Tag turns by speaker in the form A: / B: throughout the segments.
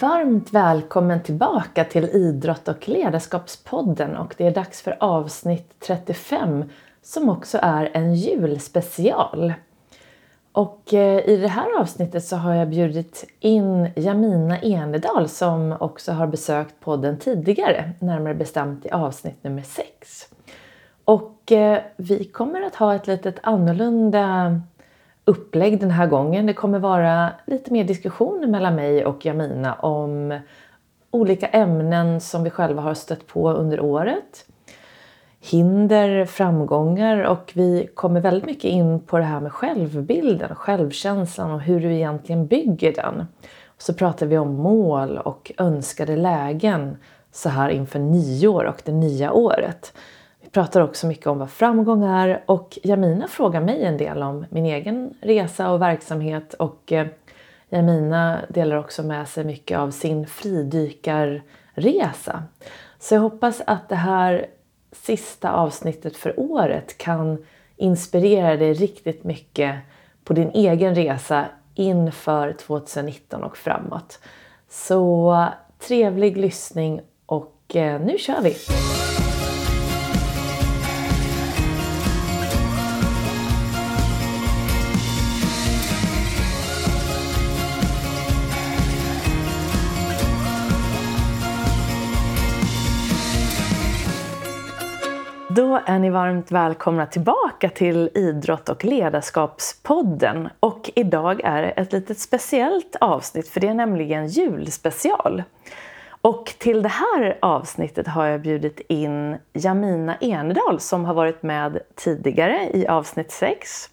A: Varmt välkommen tillbaka till Idrott och ledarskapspodden och det är dags för avsnitt 35 som också är en julspecial. Och eh, i det här avsnittet så har jag bjudit in Jamina Enedal som också har besökt podden tidigare, närmare bestämt i avsnitt nummer 6. Och eh, vi kommer att ha ett litet annorlunda upplägg den här gången. Det kommer vara lite mer diskussioner mellan mig och Jamina om olika ämnen som vi själva har stött på under året. Hinder, framgångar och vi kommer väldigt mycket in på det här med självbilden, självkänslan och hur du egentligen bygger den. Så pratar vi om mål och önskade lägen så här inför nyår och det nya året pratar också mycket om vad framgång är och Jamina frågar mig en del om min egen resa och verksamhet och eh, Jamina delar också med sig mycket av sin fridykarresa. Så jag hoppas att det här sista avsnittet för året kan inspirera dig riktigt mycket på din egen resa inför 2019 och framåt. Så trevlig lyssning och eh, nu kör vi! Då är ni varmt välkomna tillbaka till Idrott och ledarskapspodden. Och idag är det ett litet speciellt avsnitt för det är nämligen julspecial. Och till det här avsnittet har jag bjudit in Jamina Enedal som har varit med tidigare i avsnitt 6.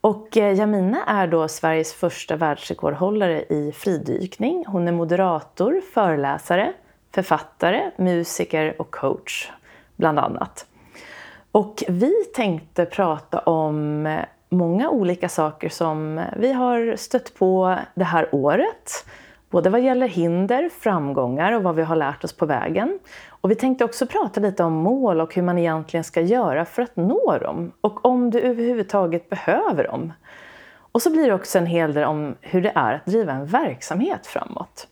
A: Och eh, Jamina är då Sveriges första världsrekordhållare i fridykning. Hon är moderator, föreläsare, författare, musiker och coach bland annat. Och vi tänkte prata om många olika saker som vi har stött på det här året. Både vad gäller hinder, framgångar och vad vi har lärt oss på vägen. Och vi tänkte också prata lite om mål och hur man egentligen ska göra för att nå dem. Och om du överhuvudtaget behöver dem. Och så blir det också en hel del om hur det är att driva en verksamhet framåt.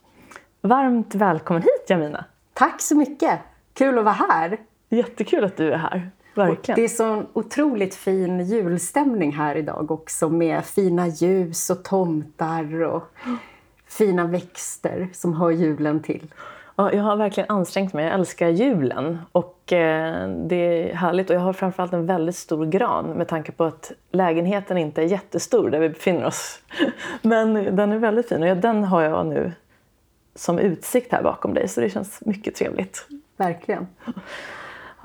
A: Varmt välkommen hit Jamina!
B: Tack så mycket! Kul att vara här!
A: Jättekul att du är här. Verkligen.
B: det är så otroligt fin julstämning här idag också med fina ljus och tomtar och fina växter som hör julen till.
A: Ja, jag har verkligen ansträngt mig. Jag älskar julen och eh, det är härligt. Och jag har framförallt en väldigt stor gran med tanke på att lägenheten inte är jättestor där vi befinner oss. Men den är väldigt fin och den har jag nu som utsikt här bakom dig så det känns mycket trevligt.
B: Verkligen.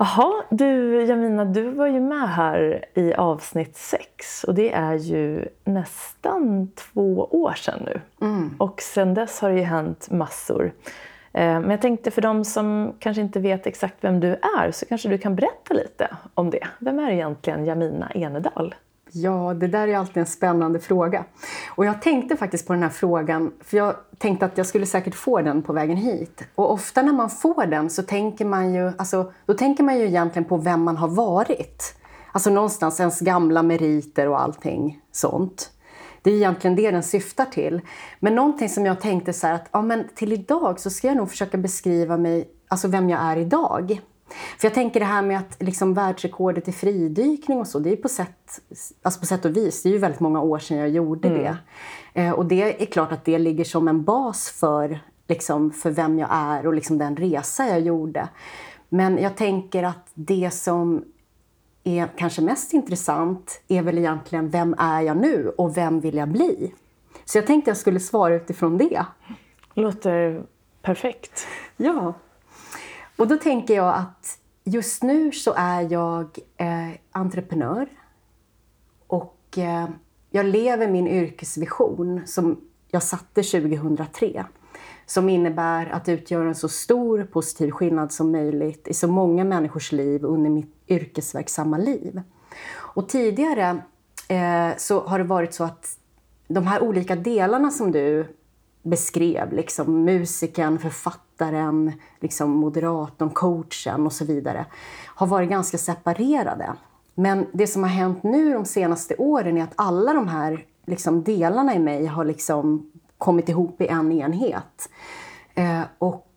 A: Jaha, du Jamina, du var ju med här i avsnitt 6 och det är ju nästan två år sedan nu. Mm. Och sedan dess har det ju hänt massor. Eh, men jag tänkte för de som kanske inte vet exakt vem du är så kanske du kan berätta lite om det. Vem är egentligen Jamina Enedal?
B: Ja, det där är alltid en spännande fråga. Och jag tänkte faktiskt på den här frågan, för jag tänkte att jag skulle säkert få den på vägen hit. Och ofta när man får den så tänker man ju, alltså, då tänker man ju egentligen på vem man har varit. Alltså någonstans ens gamla meriter och allting sånt. Det är egentligen det den syftar till. Men någonting som jag tänkte så här att ja, men till idag så ska jag nog försöka beskriva mig, alltså vem jag är idag. För jag tänker det här med att liksom världsrekordet i fridykning och så, det är på sätt, alltså på sätt och vis, det är ju väldigt många år sedan jag gjorde mm. det. Eh, och det är klart att det ligger som en bas för, liksom, för vem jag är och liksom den resa jag gjorde. Men jag tänker att det som är kanske mest intressant är väl egentligen vem är jag nu och vem vill jag bli? Så jag tänkte jag skulle svara utifrån det.
A: Låter perfekt.
B: Ja. Och då tänker jag att just nu så är jag eh, entreprenör och eh, jag lever min yrkesvision som jag satte 2003 som innebär att utgöra en så stor positiv skillnad som möjligt i så många människors liv under mitt yrkesverksamma liv. Och tidigare eh, så har det varit så att de här olika delarna som du beskrev, liksom musikern, författaren, liksom moderatorn, coachen och så vidare, har varit ganska separerade. Men det som har hänt nu de senaste åren är att alla de här liksom, delarna i mig har liksom kommit ihop i en enhet. Eh, och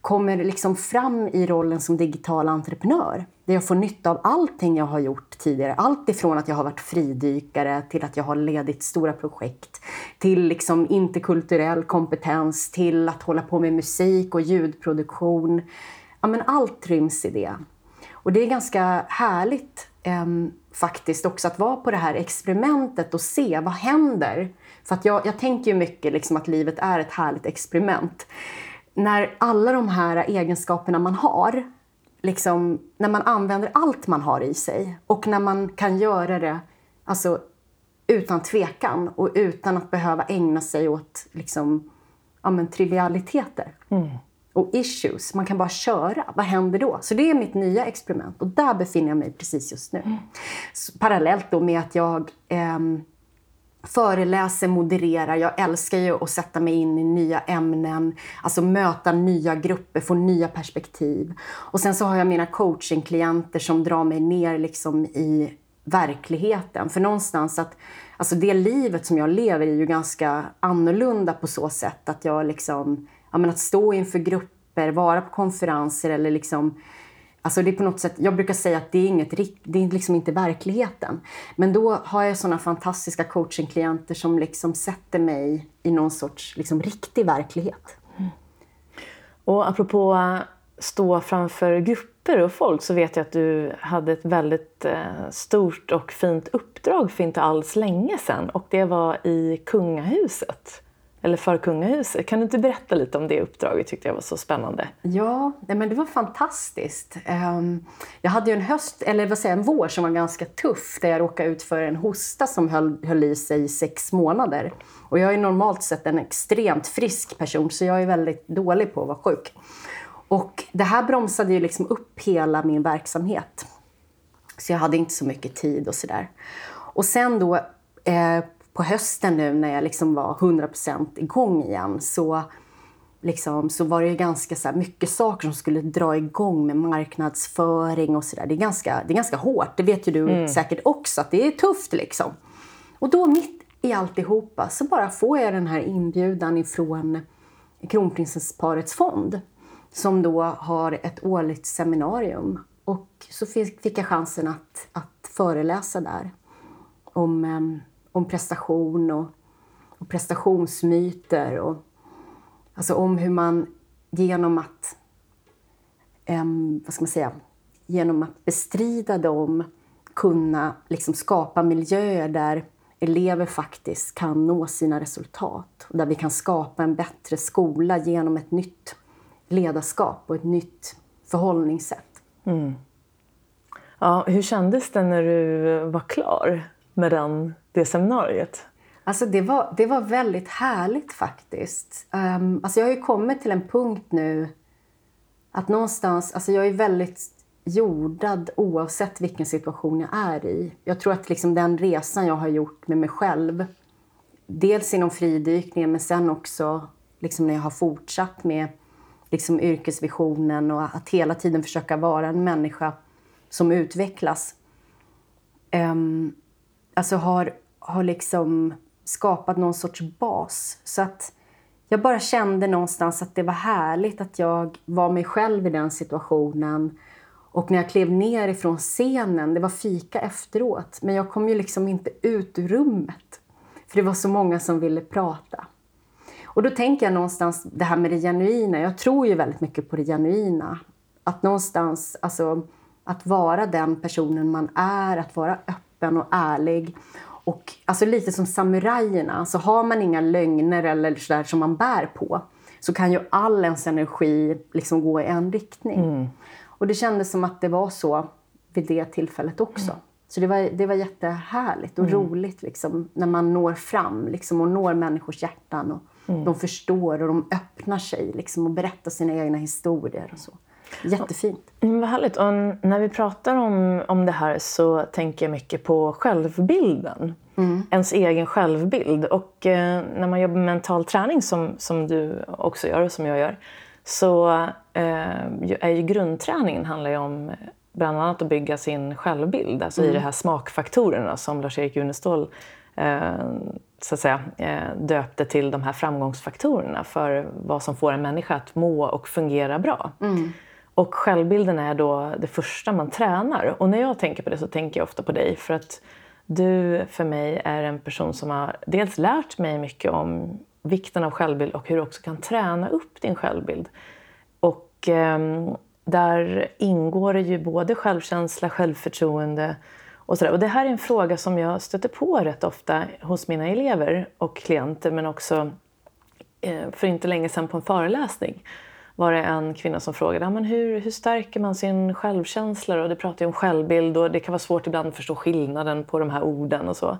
B: kommer liksom fram i rollen som digital entreprenör. Där jag får nytta av allting jag har gjort tidigare. Allt ifrån att jag har varit fridykare till att jag har ledit stora projekt. Till liksom interkulturell kompetens, till att hålla på med musik och ljudproduktion. Ja, men allt ryms i det. Och det är ganska härligt eh, faktiskt också att vara på det här experimentet och se vad händer. För att jag, jag tänker ju mycket liksom att livet är ett härligt experiment när alla de här egenskaperna man har, liksom, när man använder allt man har i sig och när man kan göra det alltså, utan tvekan och utan att behöva ägna sig åt liksom, ja, men, trivialiteter. Mm. Och issues. Man kan bara köra. Vad händer då? Så det är mitt nya experiment och där befinner jag mig precis just nu. Mm. Parallellt då med att jag eh, föreläser, modererar. Jag älskar ju att sätta mig in i nya ämnen, alltså möta nya grupper, få nya perspektiv. Och sen så har jag mina coachingklienter som drar mig ner liksom i verkligheten. För någonstans att, alltså det livet som jag lever är ju ganska annorlunda på så sätt att jag liksom, ja men att stå inför grupper, vara på konferenser eller liksom Alltså det är på något sätt, jag brukar säga att det är, inget, det är liksom inte verkligheten. Men då har jag såna fantastiska coachingklienter som liksom sätter mig i någon sorts liksom riktig verklighet. Mm.
A: Och apropå eh, stå framför grupper och folk så vet jag att du hade ett väldigt eh, stort och fint uppdrag för inte alls länge sedan och det var i kungahuset eller för kungahuset. Kan du inte berätta lite om det uppdraget? tyckte jag var så spännande.
B: Ja, men det var fantastiskt. Ehm, jag hade ju en höst, eller vad säger en vår som var ganska tuff där jag råkade ut för en hosta som höll, höll i sig i sex månader. Och jag är normalt sett en extremt frisk person så jag är väldigt dålig på att vara sjuk. Och det här bromsade ju liksom upp hela min verksamhet. Så jag hade inte så mycket tid och sådär. Och sen då eh, på hösten nu när jag liksom var 100% igång igen så, liksom, så var det ju ganska så mycket saker som skulle dra igång med marknadsföring och sådär. Det, är ganska, det är ganska hårt, det vet ju du mm. säkert också, att det är tufft liksom. Och då mitt i alltihopa så bara får jag den här inbjudan ifrån Kronprinsessparets fond som då har ett årligt seminarium. Och så fick jag chansen att, att föreläsa där om ehm, om prestation och, och prestationsmyter. Och, alltså om hur man genom att, um, vad ska man säga, genom att bestrida dem kunna liksom skapa miljöer där elever faktiskt kan nå sina resultat. Och där vi kan skapa en bättre skola genom ett nytt ledarskap och ett nytt förhållningssätt. Mm.
A: Ja, hur kändes det när du var klar med den det seminariet?
B: Alltså det, var, det var väldigt härligt faktiskt. Um, alltså jag har ju kommit till en punkt nu att någonstans, alltså jag är väldigt jordad oavsett vilken situation jag är i. Jag tror att liksom den resan jag har gjort med mig själv, dels inom fridykningen men sen också liksom när jag har fortsatt med liksom yrkesvisionen och att hela tiden försöka vara en människa som utvecklas. Um, alltså har har liksom skapat någon sorts bas. Så att jag bara kände någonstans att det var härligt att jag var mig själv i den situationen. Och när jag klev ner ifrån scenen, det var fika efteråt, men jag kom ju liksom inte ut ur rummet. För det var så många som ville prata. Och då tänker jag någonstans det här med det genuina. Jag tror ju väldigt mycket på det genuina. Att någonstans, alltså att vara den personen man är, att vara öppen och ärlig och alltså lite som samurajerna, så har man inga lögner eller sådär som man bär på så kan ju all ens energi liksom gå i en riktning. Mm. Och det kändes som att det var så vid det tillfället också. Mm. Så det var, det var jättehärligt och mm. roligt liksom, när man når fram liksom, och når människors hjärtan. Och mm. De förstår och de öppnar sig liksom, och berättar sina egna historier. och så. Jättefint.
A: Mm, vad härligt. Och när vi pratar om, om det här så tänker jag mycket på självbilden. Mm. Ens egen självbild. Och eh, när man jobbar med mental träning som, som du också gör och som jag gör så eh, är ju grundträningen handlar ju om bland annat att bygga sin självbild. Alltså mm. i de här smakfaktorerna som Lars-Erik Unestål eh, så att säga, eh, döpte till de här framgångsfaktorerna för vad som får en människa att må och fungera bra. Mm. Och självbilden är då det första man tränar. Och när jag tänker på det så tänker jag ofta på dig för att du för mig är en person som har dels lärt mig mycket om vikten av självbild och hur du också kan träna upp din självbild. Och eh, där ingår det ju både självkänsla, självförtroende och sådär. Och det här är en fråga som jag stöter på rätt ofta hos mina elever och klienter men också eh, för inte länge sedan på en föreläsning var det en kvinna som frågade men hur, hur stärker man sin självkänsla. Och det pratar ju om självbild och det kan vara svårt ibland att förstå skillnaden på de här orden och så.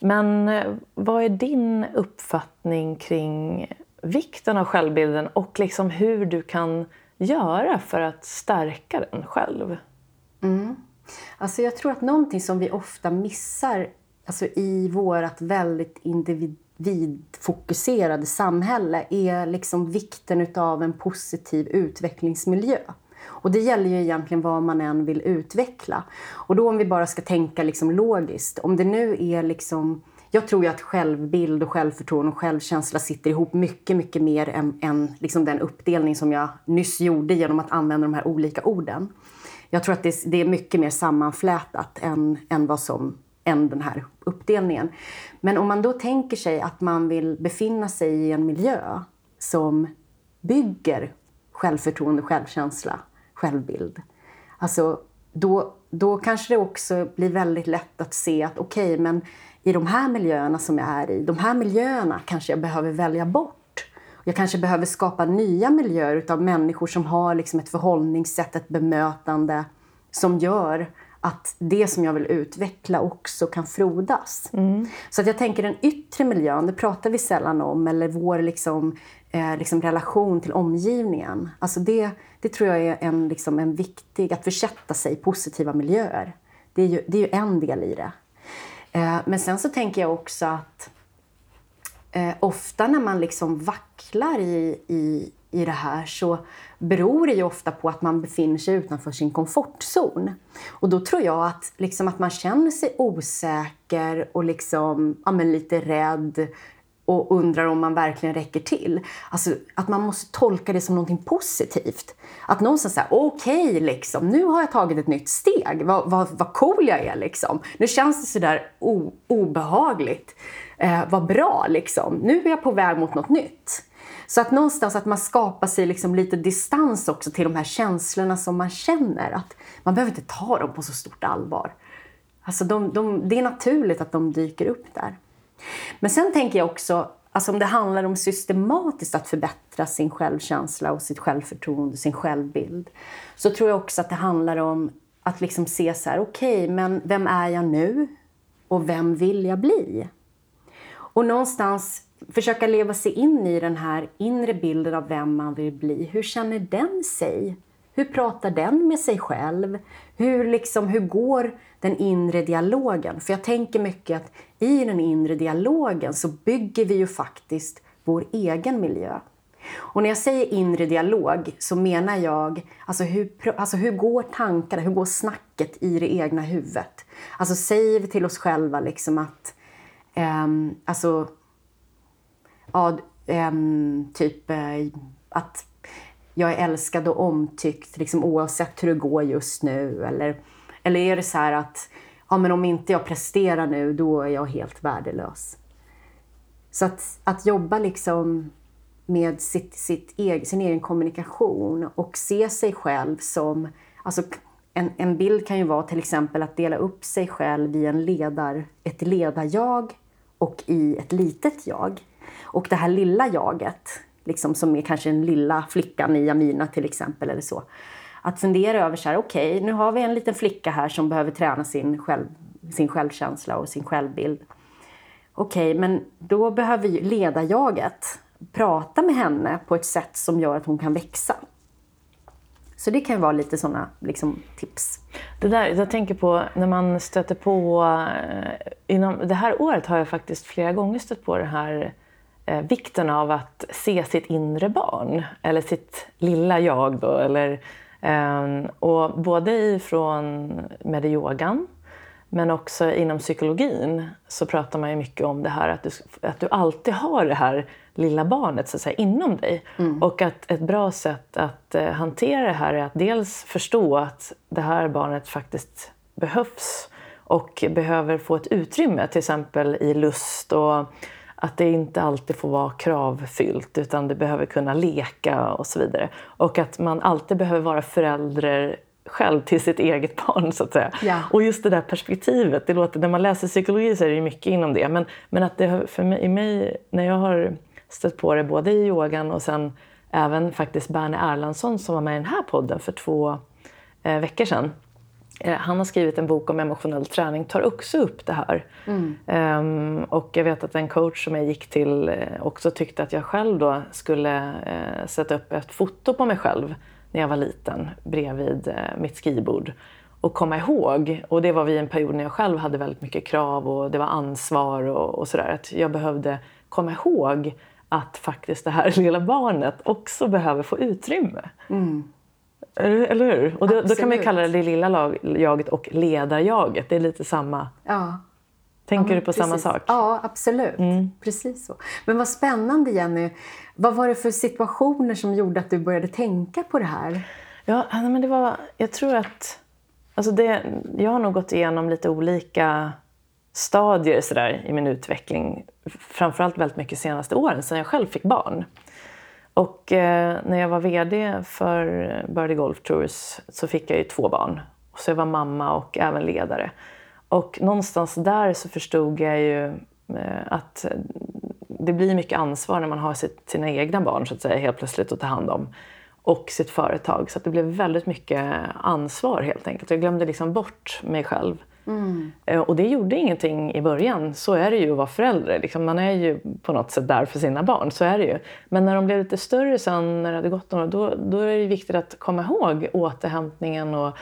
A: Men eh, vad är din uppfattning kring vikten av självbilden och liksom hur du kan göra för att stärka den själv?
B: Mm. Alltså jag tror att någonting som vi ofta missar alltså i vårt väldigt individfokuserade samhälle är liksom vikten av en positiv utvecklingsmiljö. Och det gäller ju egentligen vad man än vill utveckla. Och då om vi bara ska tänka liksom logiskt, om det nu är liksom jag tror ju att självbild och självförtroende och självkänsla sitter ihop mycket, mycket mer än, än liksom den uppdelning som jag nyss gjorde genom att använda de här olika orden. Jag tror att det, det är mycket mer sammanflätat än, än, vad som, än den här uppdelningen. Men om man då tänker sig att man vill befinna sig i en miljö som bygger självförtroende, självkänsla, självbild. Alltså, då, då kanske det också blir väldigt lätt att se att okej, okay, men i de här miljöerna som jag är i, de här miljöerna kanske jag behöver välja bort. Jag kanske behöver skapa nya miljöer av människor som har liksom ett förhållningssätt, ett bemötande som gör att det som jag vill utveckla också kan frodas. Mm. Så att jag tänker den yttre miljön, det pratar vi sällan om, eller vår liksom, eh, liksom relation till omgivningen. Alltså det, det tror jag är en, liksom en viktig, att försätta sig i positiva miljöer. Det är ju, det är ju en del i det. Eh, men sen så tänker jag också att eh, ofta när man liksom vacklar i, i, i det här så beror det ju ofta på att man befinner sig utanför sin komfortzon. Och då tror jag att, liksom att man känner sig osäker och liksom, ja, men lite rädd och undrar om man verkligen räcker till. Alltså att man måste tolka det som någonting positivt. Att någonstans säger okej, okay, liksom, nu har jag tagit ett nytt steg. Vad, vad, vad cool jag är liksom. Nu känns det sådär o, obehagligt. Eh, vad bra liksom. Nu är jag på väg mot något nytt. Så att någonstans att man skapar sig liksom lite distans också till de här känslorna som man känner. Att man behöver inte ta dem på så stort allvar. Alltså de, de, det är naturligt att de dyker upp där. Men sen tänker jag också, alltså om det handlar om systematiskt att förbättra sin självkänsla och sitt självförtroende, sin självbild, så tror jag också att det handlar om att liksom se så här, okej, okay, men vem är jag nu? Och vem vill jag bli? Och någonstans försöka leva sig in i den här inre bilden av vem man vill bli. Hur känner den sig? Hur pratar den med sig själv? Hur, liksom, hur går den inre dialogen? För jag tänker mycket att i den inre dialogen så bygger vi ju faktiskt vår egen miljö. Och när jag säger inre dialog så menar jag, alltså hur, alltså hur går tankarna, hur går snacket i det egna huvudet? Alltså säger vi till oss själva liksom att, um, alltså, ja, um, typ eh, att jag är älskad och omtyckt liksom, oavsett hur det går just nu. Eller, eller är det så här att ja, men om inte jag presterar nu, då är jag helt värdelös. Så att, att jobba liksom med sitt, sitt egen, sin egen kommunikation och se sig själv som... Alltså en, en bild kan ju vara till exempel att dela upp sig själv i en ledar, ett ledarjag och i ett litet jag. Och det här lilla jaget, liksom som är kanske den lilla flickan i Amina till exempel eller så. Att fundera över så här, okej, okay, nu har vi en liten flicka här som behöver träna sin, själv, sin självkänsla och sin självbild. Okej, okay, men då behöver ledarjaget prata med henne på ett sätt som gör att hon kan växa. Så det kan vara lite sådana liksom, tips.
A: Det där, jag tänker på när man stöter på... Eh, inom, det här året har jag faktiskt flera gånger stött på det här eh, vikten av att se sitt inre barn, eller sitt lilla jag. Då, eller, eh, och både ifrån med yogan, Men också inom psykologin så pratar man ju mycket om det här att du, att du alltid har det här lilla barnet så att säga, inom dig. Mm. Och att ett bra sätt att eh, hantera det här är att dels förstå att det här barnet faktiskt behövs och behöver få ett utrymme, till exempel i lust och att det inte alltid får vara kravfyllt utan det behöver kunna leka och så vidare. Och att man alltid behöver vara förälder själv till sitt eget barn så att säga. Ja. Och just det där perspektivet, det låter, när man läser psykologi så är det mycket inom det. Men, men att det för mig, i mig, när jag har stött på det både i yogan och sen även faktiskt Berne Erlandsson som var med i den här podden för två eh, veckor sedan. Eh, han har skrivit en bok om emotionell träning, tar också upp det här. Mm. Um, och jag vet att en coach som jag gick till eh, också tyckte att jag själv då skulle uh, sätta upp ett foto på mig själv när jag var liten bredvid uh, mitt skrivbord och komma ihåg. Och det var vid en period när jag själv hade väldigt mycket krav och det var ansvar och, och sådär. Att jag behövde komma ihåg att faktiskt det här lilla barnet också behöver få utrymme. Mm. Eller hur? Och då, då, kan man kalla det det lilla jaget och ledarjaget. Det är lite samma.
B: Ja.
A: Tänker
B: ja,
A: du på
B: precis.
A: samma sak?
B: Ja, absolut. Mm. Precis så. Men vad spännande Jenny. Vad var det för situationer som gjorde att du började tänka på det här?
A: Ja, men det var... Jag tror att... Alltså det, jag har nog gått igenom lite olika stadier så där, i min utveckling. Framförallt väldigt mycket de senaste åren, sedan jag själv fick barn. Och eh, när jag var VD för Birdie Golf Tours så fick jag ju två barn. Så jag var mamma och även ledare. Och någonstans där så förstod jag ju eh, att det blir mycket ansvar när man har sitt, sina egna barn så att säga helt plötsligt att ta hand om. Och sitt företag. Så det blev väldigt mycket ansvar helt enkelt. Jag glömde liksom bort mig själv. Mm. Och det gjorde ingenting i början. Så är det ju att vara förälder. Liksom man är ju på något sätt där för sina barn. Så är det ju. Men när de blev lite större sen, när det hade gått några då, då är det viktigt att komma ihåg återhämtningen och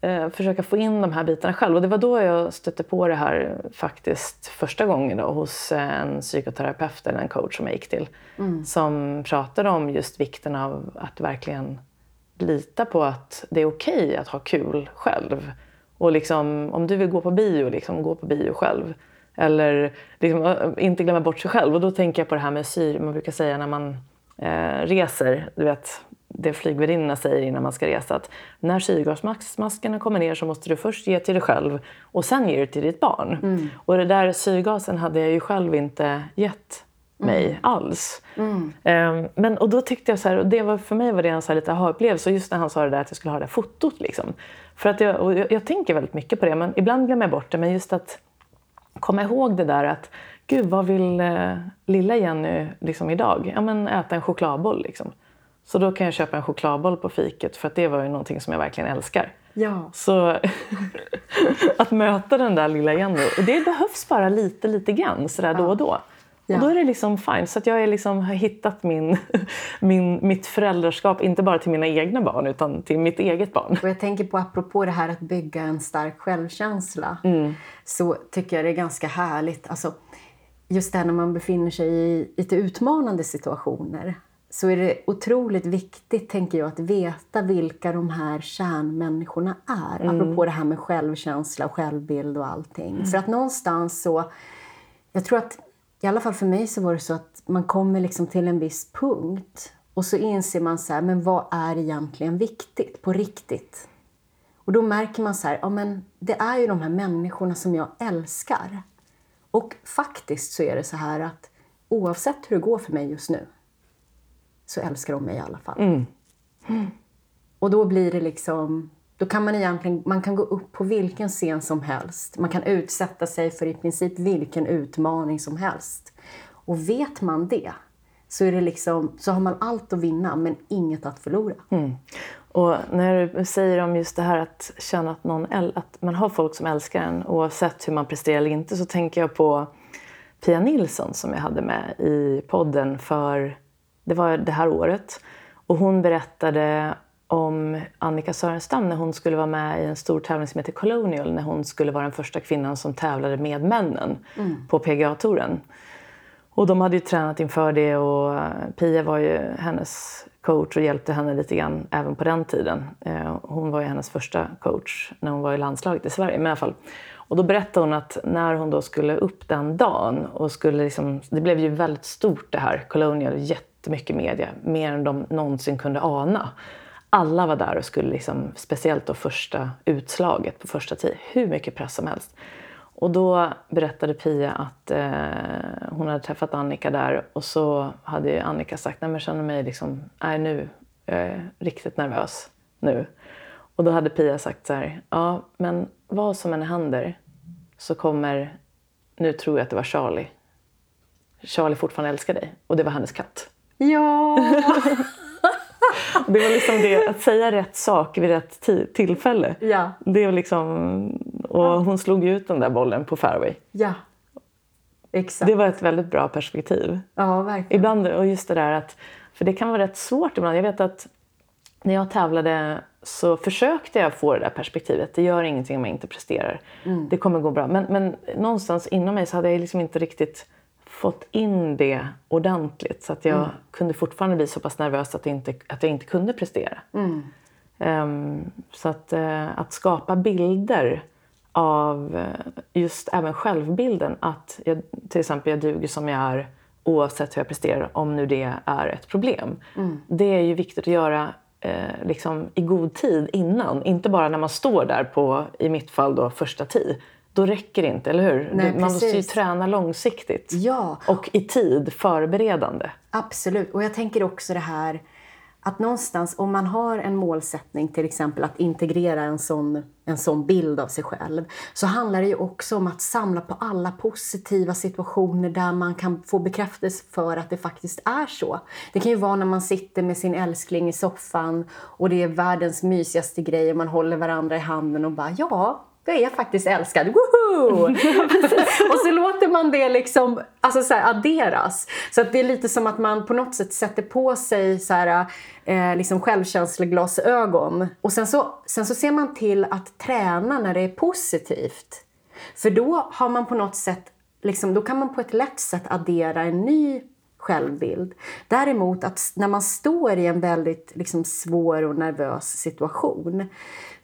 A: eh, försöka få in de här bitarna själv. Och det var då jag stötte på det här faktiskt första gången då, hos en psykoterapeut eller en coach som jag gick till. Mm. Som pratade om just vikten av att verkligen lita på att det är okej okay att ha kul själv. Och liksom, om du vill gå på bio, liksom, gå på bio själv. Eller liksom, inte glömma bort sig själv. Och då tänker jag på det här med syre. Man brukar säga när man eh, reser, du vet det flygvärdinnorna säger innan man ska resa. Att när syrgasmaskerna kommer ner så måste du först ge till dig själv och sen ge det till ditt barn. Mm. Och det där syrgasen hade jag ju själv inte gett mig mm. alls. Mm. Um, men, och då tyckte jag så här, och det var, för mig var det en så här lite aha-upplevelse. Just när han sa det där att jag skulle ha det där fotot. Liksom. För att jag, jag, jag, tänker väldigt mycket på det, men ibland glömmer jag bort det. Men just att komma ihåg det där att Gud, vad vill eh, lilla Jenny liksom idag? Ja, men äta en chokladboll. Liksom. Så då kan jag köpa en chokladboll på fiket för att det var ju någonting som jag verkligen älskar.
B: Ja.
A: Så att möta den där lilla Jenny, det behövs bara lite, lite grann sådär ja. då och då. Ja. Och då är det liksom fine. Så att jag är liksom, har hittat min, min, mitt föräldraskap, inte bara till mina egna barn utan till mitt eget barn.
B: Och jag tänker på, apropå det här att bygga en stark självkänsla, mm. så tycker jag det är ganska härligt. Alltså, just det här när man befinner sig i lite utmanande situationer så är det otroligt viktigt, tänker jag, att veta vilka de här kärnmänniskorna är. Mm. Apropå det här med självkänsla och självbild och allting. Mm. För att någonstans så... Jag tror att i alla fall för mig så var det så att man kommer liksom till en viss punkt och så inser man så här, men vad är egentligen viktigt på riktigt? Och då märker man så här, ja men det är ju de här människorna som jag älskar. Och faktiskt så är det så här att oavsett hur det går för mig just nu så älskar de mig i alla fall. Mm. Mm. Och då blir det liksom då kan man egentligen man kan gå upp på vilken scen som helst. Man kan utsätta sig för i princip vilken utmaning som helst. Och vet man det så, är det liksom, så har man allt att vinna men inget att förlora.
A: Mm. Och när du säger om just det här att känna att, någon, att man har folk som älskar en oavsett hur man presterar eller inte så tänker jag på Pia Nilsson som jag hade med i podden för det var det här året. Och hon berättade om Annika Sörenstam när hon skulle vara med i en stor tävling som heter Colonial när hon skulle vara den första kvinnan som tävlade med männen mm. på PGA-touren. Och de hade ju tränat inför det och Pia var ju hennes coach och hjälpte henne lite grann även på den tiden. Eh, hon var ju hennes första coach när hon var i landslaget i Sverige. Men i alla fall. Och då berättade hon att när hon då skulle upp den dagen och skulle liksom, det blev ju väldigt stort det här, Colonial, jättemycket media, mer än de någonsin kunde ana. Alla var där och skulle, liksom, speciellt då första utslaget på första tid, hur mycket press som helst. Och då berättade Pia att eh, hon hade träffat Annika där och så hade Annika sagt, nej men känner mig liksom, nej nu, jag är riktigt nervös nu. Och då hade Pia sagt så här, ja men vad som än händer så kommer, nu tror jag att det var Charlie, Charlie fortfarande älskar dig. Och det var hennes katt.
B: Ja!
A: det var liksom det, att säga rätt sak vid rätt tillfälle.
B: Ja.
A: Det var liksom, och hon slog ut den där bollen på fairway.
B: Ja, exakt.
A: Det var ett väldigt bra perspektiv.
B: Ja, verkligen.
A: Ibland, och just det där att, för det kan vara rätt svårt ibland. Jag vet att när jag tävlade så försökte jag få det där perspektivet. Det gör ingenting om jag inte presterar. Mm. Det kommer gå bra. Men, men någonstans inom mig så hade jag liksom inte riktigt fått in det ordentligt. Så att jag mm. kunde fortfarande bli så pass nervös att, inte, att jag inte kunde prestera. Mm. Um, så att, uh, att skapa bilder av uh, just även självbilden. Att jag, till exempel jag duger som jag är oavsett hur jag presterar, om nu det är ett problem. Mm. Det är ju viktigt att göra eh, liksom i god tid innan. Inte bara när man står där på, i mitt fall då, första tee. Då räcker det inte, eller hur?
B: Nej,
A: man måste ju träna långsiktigt.
B: Ja.
A: Och i tid, förberedande.
B: Absolut. Och jag tänker också det här att någonstans, om man har en målsättning, till exempel att integrera en sån, en sån bild av sig själv, så handlar det ju också om att samla på alla positiva situationer där man kan få bekräftelse för att det faktiskt är så. Det kan ju vara när man sitter med sin älskling i soffan och det är världens mysigaste grej och man håller varandra i handen och bara ja, jag är faktiskt älskad, woho! och så låter man det liksom alltså så här, adderas. Så att det är lite som att man på något sätt sätter på sig så här, eh, liksom självkänsleglasögon. Och sen så, sen så ser man till att träna när det är positivt. För då har man på något sätt, liksom, då kan man på ett lätt sätt addera en ny självbild. Däremot att när man står i en väldigt liksom, svår och nervös situation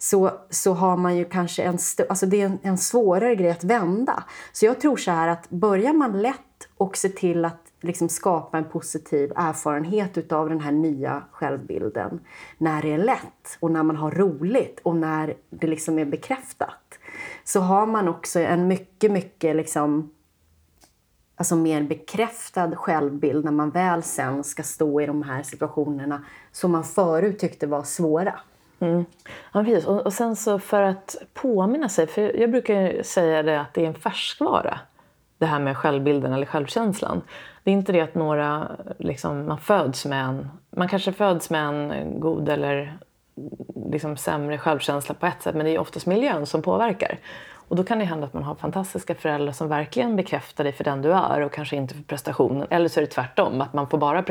B: så, så har man ju kanske en, alltså det är en, en svårare grej att vända. Så jag tror så här att börjar man lätt och se till att liksom skapa en positiv erfarenhet utav den här nya självbilden när det är lätt och när man har roligt och när det liksom är bekräftat så har man också en mycket, mycket liksom alltså mer bekräftad självbild när man väl sen ska stå i de här situationerna som man förut tyckte var svåra.
A: Mm. Ja, precis. Och, och, sen så för att påminna sig, för jag brukar säga det att det är en färskvara, det här med självbilden eller självkänslan. Det är inte det att några, liksom, man föds med en, man kanske föds med en god eller liksom sämre självkänsla på ett sätt, men det är oftast miljön som påverkar. Och då kan det hända att man har fantastiska föräldrar som verkligen bekräftar dig för den du är och kanske inte för prestationen. Eller så är det tvärtom, att man får bara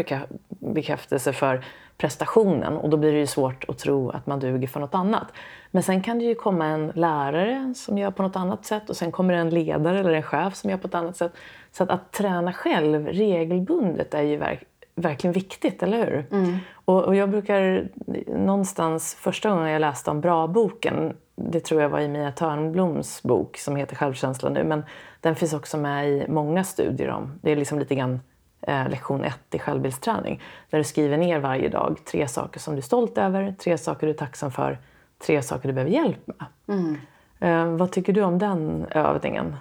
A: bekräftelse för prestationen och då blir det ju svårt att tro att man duger för något annat. Men sen kan det ju komma en lärare som gör på något annat sätt och sen kommer en ledare eller en chef som gör på ett annat sätt. Så att, att träna själv regelbundet är ju verk, verkligen viktigt, eller hur? Mm. Och, och, jag brukar någonstans, första gången jag läste om Bra-boken, det tror jag var i Mia Törnbloms bok som heter Självkänsla nu, men den finns också med i många studier om, det är liksom lite grann eh, lektion ett i självbildsträning, där du skriver ner varje dag tre saker som du är stolt över, tre saker du är tacksam för, tre saker du behöver hjälp med. Mm. Eh, vad tycker du om den övningen?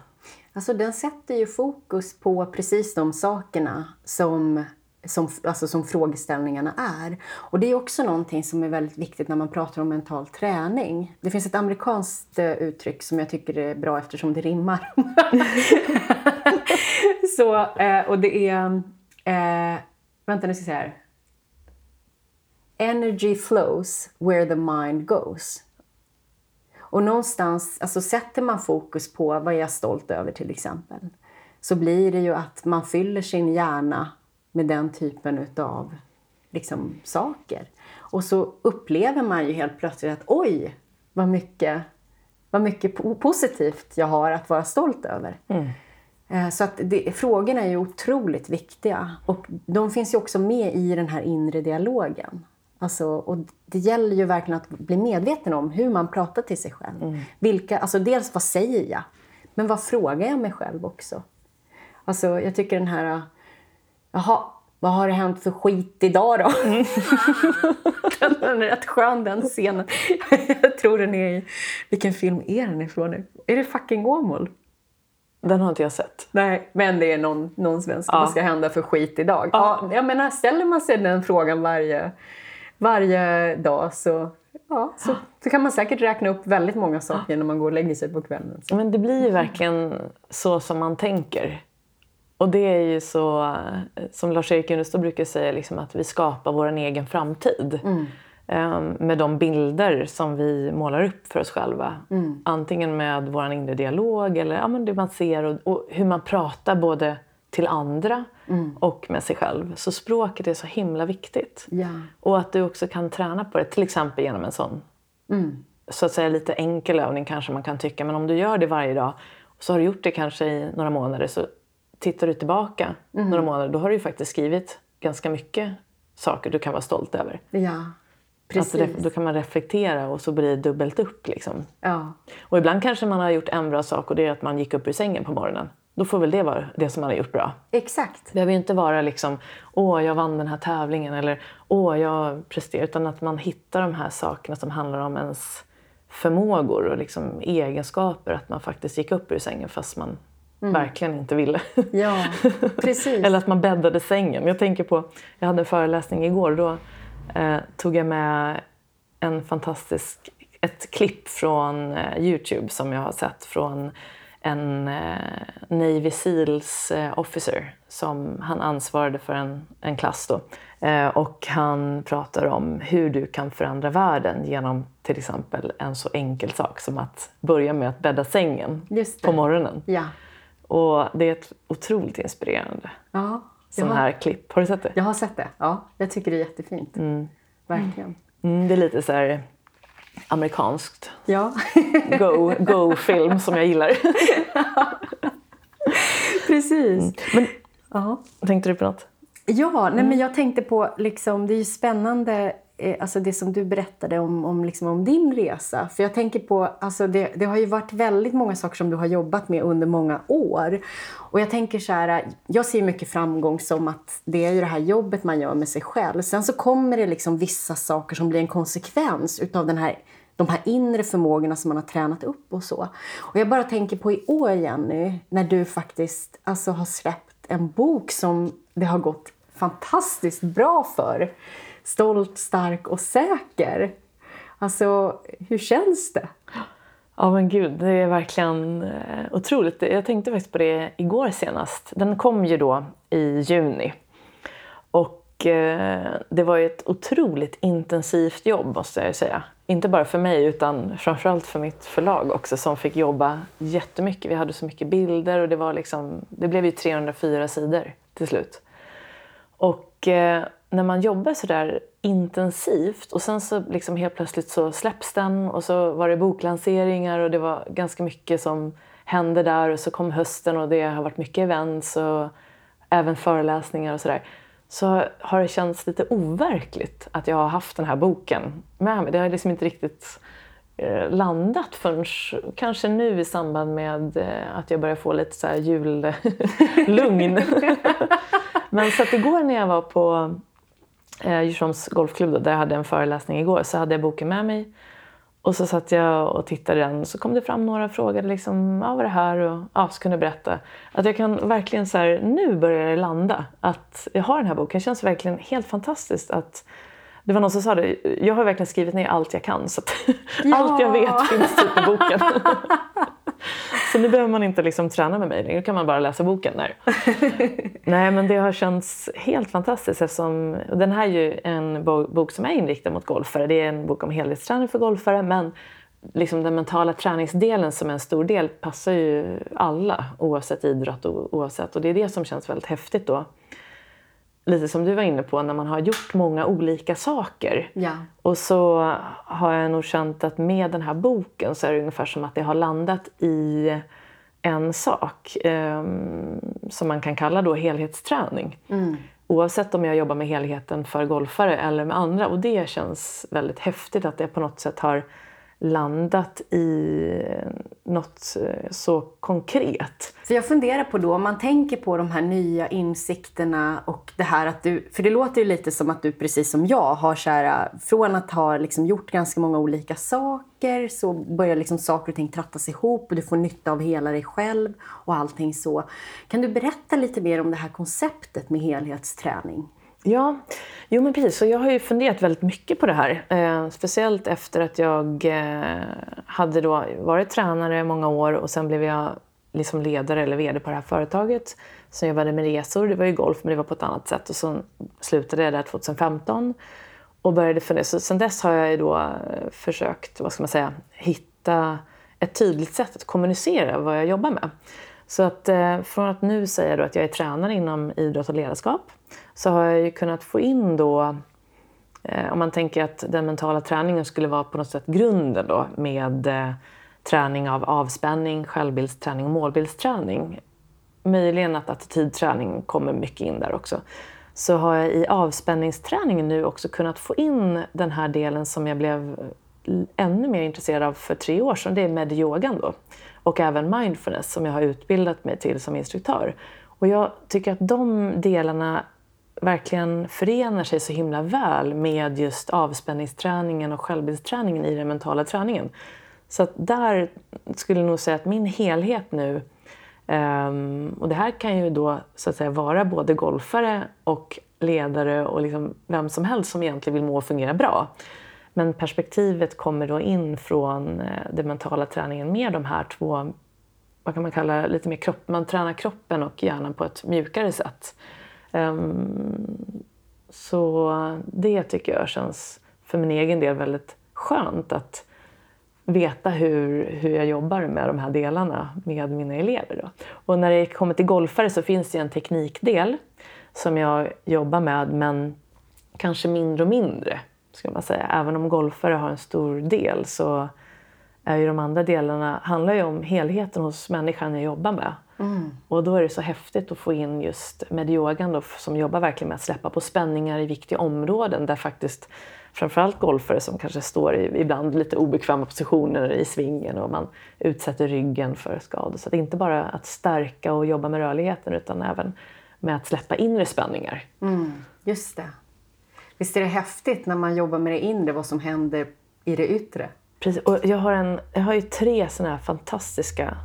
B: Alltså den sätter ju fokus på precis de sakerna som som, alltså som frågeställningarna är. Och det är också någonting som är väldigt viktigt när man pratar om mental träning. Det finns ett amerikanskt eh, uttryck som jag tycker är bra eftersom det rimmar. Så, eh, och det är... Eh, vänta, nu ska jag säga här. Energy flows where the mind goes. Och någonstans, alltså sätter man fokus på vad jag är stolt över till exempel, så blir det ju att man fyller sin hjärna med den typen utav liksom, saker. Och så upplever man ju helt plötsligt att oj, vad mycket, vad mycket positivt jag har att vara stolt över. Mm. Eh, så att det, frågorna är ju otroligt viktiga och de finns ju också med i den här inre dialogen. Alltså, och det gäller ju verkligen att bli medveten om hur man pratar till sig själv. Mm. Vilka, alltså dels vad säger jag? Men vad frågar jag mig själv också? Alltså, jag tycker den här... Jaha, vad har det hänt för skit idag då? Mm. den är rätt skön den scenen. jag tror den är i... Vilken film är den ifrån nu? Är det fucking Åmål?
A: Den har inte jag sett.
B: Nej, men det är någon, någon svensk. Ja. Vad ska hända för skit idag? Ja. ja. jag menar, ställer man sig den frågan varje, varje dag så, ja, så, så kan man säkert räkna upp väldigt många saker när man går och lägger sig på kvällen. Så.
A: Men det blir ju verkligen så som man tänker. Och det är ju så, som Lars-Erik Unestål brukar säga, liksom att vi skapar vår egen framtid. Mm. Um, med de bilder som vi målar upp för oss själva. Mm. Antingen med vår inre dialog eller ja, men det man ser och, och hur man pratar både till andra mm. och med sig själv. Så språket är så himla viktigt.
B: Ja.
A: Och att du också kan träna på det, till exempel genom en sån mm. så att säga lite enkel övning kanske man kan tycka. Men om du gör det varje dag och så har du gjort det kanske i några månader så tittar du tillbaka mm. några månader då har du ju faktiskt skrivit ganska mycket saker du kan vara stolt över.
B: Ja. Precis.
A: Att då kan man reflektera och så blir det dubbelt upp. Liksom.
B: Ja.
A: Och ibland kanske man har gjort en bra sak och det är att man gick upp ur sängen på morgonen. Då får väl det vara det som man har gjort bra.
B: Exakt.
A: Det behöver ju inte vara liksom, åh jag vann den här tävlingen eller åh jag presterade. Utan att man hittar de här sakerna som handlar om ens förmågor och liksom egenskaper. Att man faktiskt gick upp ur sängen fast man mm. verkligen inte ville.
B: Ja, precis.
A: eller att man bäddade sängen. Jag tänker på, jag hade en föreläsning igår. Då eh, tog jag med en fantastisk, ett klipp från eh, Youtube som jag har sett från en eh, Navy Seals eh, officer som han ansvarade för en, en klass då. Eh, och han pratar om hur du kan förändra världen genom till exempel en så enkel sak som att börja med att bädda sängen på morgonen.
B: Ja.
A: Och det är ett otroligt inspirerande.
B: Ja
A: har, här klipp. Har du sett det?
B: Jag har sett det. Ja, jag tycker det är jättefint. Mm. Verkligen.
A: Mm, det är lite så här amerikanskt.
B: Ja.
A: go, go-film som jag gillar.
B: Precis. Mm.
A: Men, Tänkte du på något?
B: Ja, nej, men jag tänkte på, liksom, det är ju spännande Eh, alltså det som du berättade om, om, liksom om din resa. För jag tänker på, alltså det, det, har ju varit väldigt många saker som du har jobbat med under många år. Och jag tänker så här, jag ser mycket framgång som att det är ju det här jobbet man gör med sig själv. Sen så kommer det liksom vissa saker som blir en konsekvens utav den här de här inre förmågorna som man har tränat upp och så. Och jag bara tänker på i år, Jenny, när du faktiskt alltså, har släppt en bok som det har gått fantastiskt bra för stolt, stark och säker. Alltså, hur känns det?
A: Ja men gud, det är verkligen eh, otroligt. Jag tänkte faktiskt på det igår senast. Den kom ju då i juni. Och eh, det var ju ett otroligt intensivt jobb måste jag säga. Inte bara för mig utan framförallt för mitt förlag också som fick jobba jättemycket. Vi hade så mycket bilder och det var liksom, det blev ju 304 sidor till slut. Och eh, när man jobbar så där intensivt och sen så liksom helt plötsligt så släpps den och så var det boklanseringar och det var ganska mycket som hände där och så kom hösten och det har varit mycket events och även föreläsningar och sådär. Så har det känts lite overkligt att jag har haft den här boken med mig. Det har liksom inte riktigt eh, landat förrän kanske nu i samband med eh, att jag börjar få lite så här jullugn. Men så att igår när jag var på eh, Djursholms golfklubb då, där jag hade en föreläsning igår så hade jag boken med mig. Och så satt jag och tittade den och så kom det fram några och frågade liksom, ja, vad är det här? Och ja, så kunde jag berätta. Att jag kan verkligen så här, nu börjar det landa. Att jag har den här boken. Det känns verkligen helt fantastiskt att det var någon som sa det, jag har verkligen skrivit ner allt jag kan så ja. allt jag vet finns typ i boken. Så nu behöver man inte liksom träna med mig, nu kan man bara läsa boken där. Nej men det har känts helt fantastiskt eftersom den här är ju en bok som är inriktad mot golfare. Det är en bok om helhetsträning för golfare men liksom den mentala träningsdelen som är en stor del passar ju alla oavsett idrott och oavsett. Och det är det som känns väldigt häftigt då lite som du var inne på, när man har gjort många olika saker.
B: Ja.
A: Och så har jag nog känt att med den här boken så är det ungefär som att det har landat i en sak eh, som man kan kalla då helhetsträning.
B: Mm.
A: Oavsett om jag jobbar med helheten för golfare eller med andra. Och det känns väldigt häftigt att det på något sätt har landat i eh, något eh, så konkret.
B: För jag funderar på då, om man tänker på de här nya insikterna och det här att du, för det låter ju lite som att du precis som jag har så här, eh, från att ha liksom gjort ganska många olika saker så börjar liksom saker och ting trattas ihop och du får nytta av hela dig själv och allting så. Kan du berätta lite mer om det här konceptet med helhetsträning?
A: Ja, jo men precis. Så jag har ju funderat väldigt mycket på det här. Eh, speciellt efter att jag eh, hade då varit tränare många år och sen blev jag liksom ledare eller VD på det här företaget. Sen jobbade med resor, det var ju golf men det var på ett annat sätt. Och så slutade jag där 2015 och började fundera. Så sen dess har jag då eh, försökt, vad ska man säga, hitta ett tydligt sätt att kommunicera vad jag jobbar med. Så att eh, från att nu säga då att jag är tränare inom idrott och ledarskap så har jag ju kunnat få in då, eh, om man tänker att den mentala träningen skulle vara på något sätt grunden då med eh, träning av avspänning, självbildsträning och målbildsträning. Möjligen att attitydträning kommer mycket in där också. Så har jag i avspänningsträningen nu också kunnat få in den här delen som jag blev eh, ännu mer intresserad av för tre år sedan. Det är medyogan då. Och även mindfulness som jag har utbildat mig till som instruktör. Och jag tycker att de delarna verkligen förenar sig så himla väl med just avspänningsträningen och självbildsträningen i den mentala träningen. Så att där skulle jag nog säga att min helhet nu, ehm, och det här kan ju då så att säga vara både golfare och ledare och liksom vem som helst som egentligen vill må och fungera bra. Men perspektivet kommer då in från eh, den mentala träningen med de här två, vad kan man kalla lite mer kropp, man tränar kroppen och hjärnan på ett mjukare sätt. Um, så det tycker jag känns för min egen del väldigt skönt att veta hur, hur jag jobbar med de här delarna med mina elever. Då. Och när det kommer till golfare så finns det en teknikdel som jag jobbar med men kanske mindre och mindre ska man säga. Även om golfare har en stor del så är ju de andra delarna handlar ju om helheten hos människan jag jobbar med. Mm. Och då är det så häftigt att få in just med yogan då, som jobbar verkligen med att släppa på spänningar i viktiga områden där faktiskt framförallt golfare som kanske står i ibland lite obekväma positioner i svingen och man utsätter ryggen för skador. Så det är inte bara att stärka och jobba med rörligheten utan även med att släppa inre spänningar.
B: Mm, just det. Visst är det häftigt när man jobbar med det inre, vad som händer i det yttre?
A: Precis. Och jag, har en, jag har ju tre sådana här fantastiska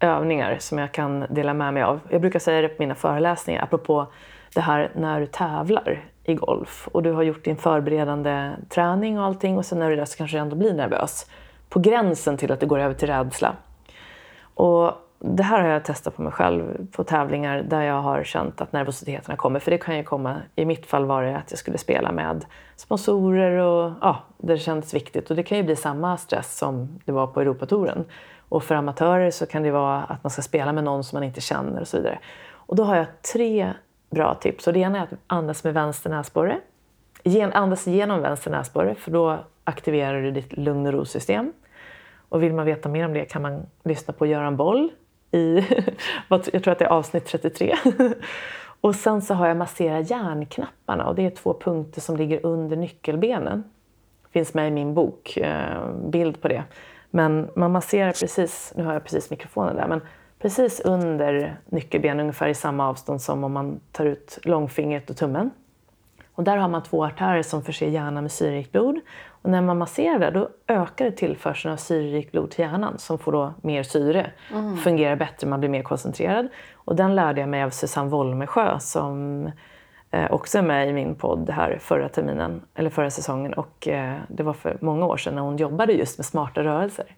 A: övningar som jag kan dela med mig av. Jag brukar säga det på mina föreläsningar, apropå det här när du tävlar i golf och du har gjort din förberedande träning och allting och sen när du är där så kanske du ändå blir nervös. På gränsen till att det går över till rädsla. Och det här har jag testat på mig själv på tävlingar där jag har känt att nervositeten kommer. För det kan ju komma, i mitt fall var det att jag skulle spela med sponsorer och ja, det kändes viktigt. Och det kan ju bli samma stress som det var på Europatouren. Och för amatörer så kan det vara att man ska spela med någon som man inte känner och så vidare. Och då har jag tre bra tips. Och det ena är att andas med vänster näsborre. Andas genom vänster näsborre för då aktiverar du ditt lugn och ro-system. Och vill man veta mer om det kan man lyssna på Göran Boll i, jag tror att det är avsnitt 33. Och sen så har jag massera hjärnknapparna och det är två punkter som ligger under nyckelbenen. Finns med i min bok, eh, bild på det. Men man masserar precis, nu har jag precis mikrofonen där, men precis under nyckelbenen ungefär i samma avstånd som om man tar ut långfingret och tummen. Och där har man två artärer som förser hjärnan med syrerikt blod. Och när man masserar där då ökar det tillförseln av syrerikt blod till hjärnan som får då mer syre. Mm. Fungerar bättre, man blir mer koncentrerad. Och den lärde jag mig av Susanne Wolmesjö som eh, också är med i min podd här förra terminen, eller förra säsongen. Och eh, det var för många år sedan när hon jobbade just med smarta rörelser.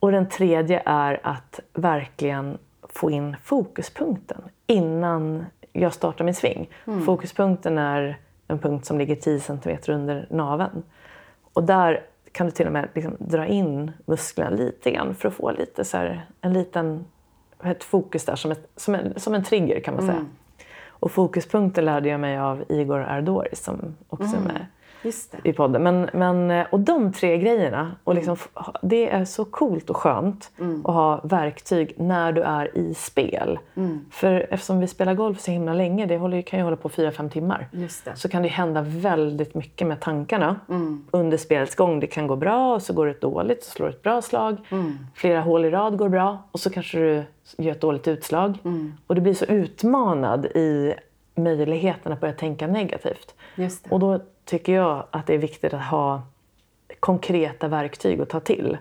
A: Och den tredje är att verkligen få in fokuspunkten innan jag startar min sving. Mm. Fokuspunkten är en punkt som ligger 10 cm under naveln. Och där kan du till och med liksom dra in musklerna lite grann för att få lite så här, en liten ett fokus där som, ett, som, en, som en trigger kan man säga. Mm. Och fokuspunkten lärde jag mig av Igor Ardori som också mm. är med.
B: Just det.
A: i podden. Men, men, eh, och de tre grejerna, och liksom, f- det är så coolt och skönt att ha verktyg när du är i spel. För eftersom vi spelar golf så himla länge, det håller, kan ju hålla på fyra fem timmar,
B: Just det.
A: så kan det hända väldigt mycket med tankarna under spelets gång. Det kan gå bra och så går det dåligt, så slår du ett bra slag. Flera hål i rad går bra och så kanske du gör ett dåligt utslag. Och du blir så utmanad i möjligheten att börja tänka negativt. Och då tycker jag att det är viktigt att ha konkreta verktyg att ta till.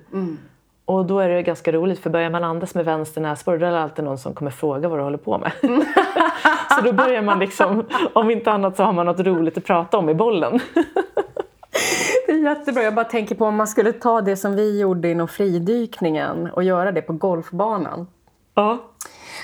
A: Och då är det ganska roligt för börjar man andas med vänster näsborre då är det alltid någon som kommer fråga vad du håller på med. så då börjar man liksom, om inte annat så har man något roligt att prata om i bollen.
B: Det är jättebra. Jag bara tänker på om man skulle ta det som vi gjorde inom fridykningen och göra det på golfbanan.
A: ja.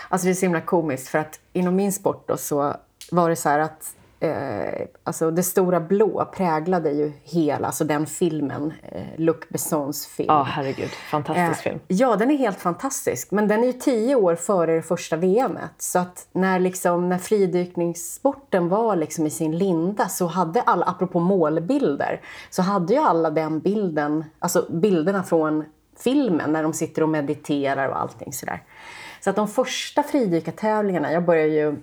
B: Alltså det är så himla komiskt för att inom min sport då så var det så här att eh, alltså det stora blå präglade ju hela, alltså den filmen, eh, Luc Bessons film.
A: ja, herregud. Fantastisk
B: Eh,
A: film.
B: Ja, den är helt fantastisk. Men den är ju tio år före det första VMet. Så att när, liksom, när fridykningssporten var liksom i sin linda så hade alla, apropå målbilder, så hade ju alla den bilden, alltså bilderna från filmen när de sitter och mediterar och allting sådär. Så att de första fridykartävlingarna, jag började ju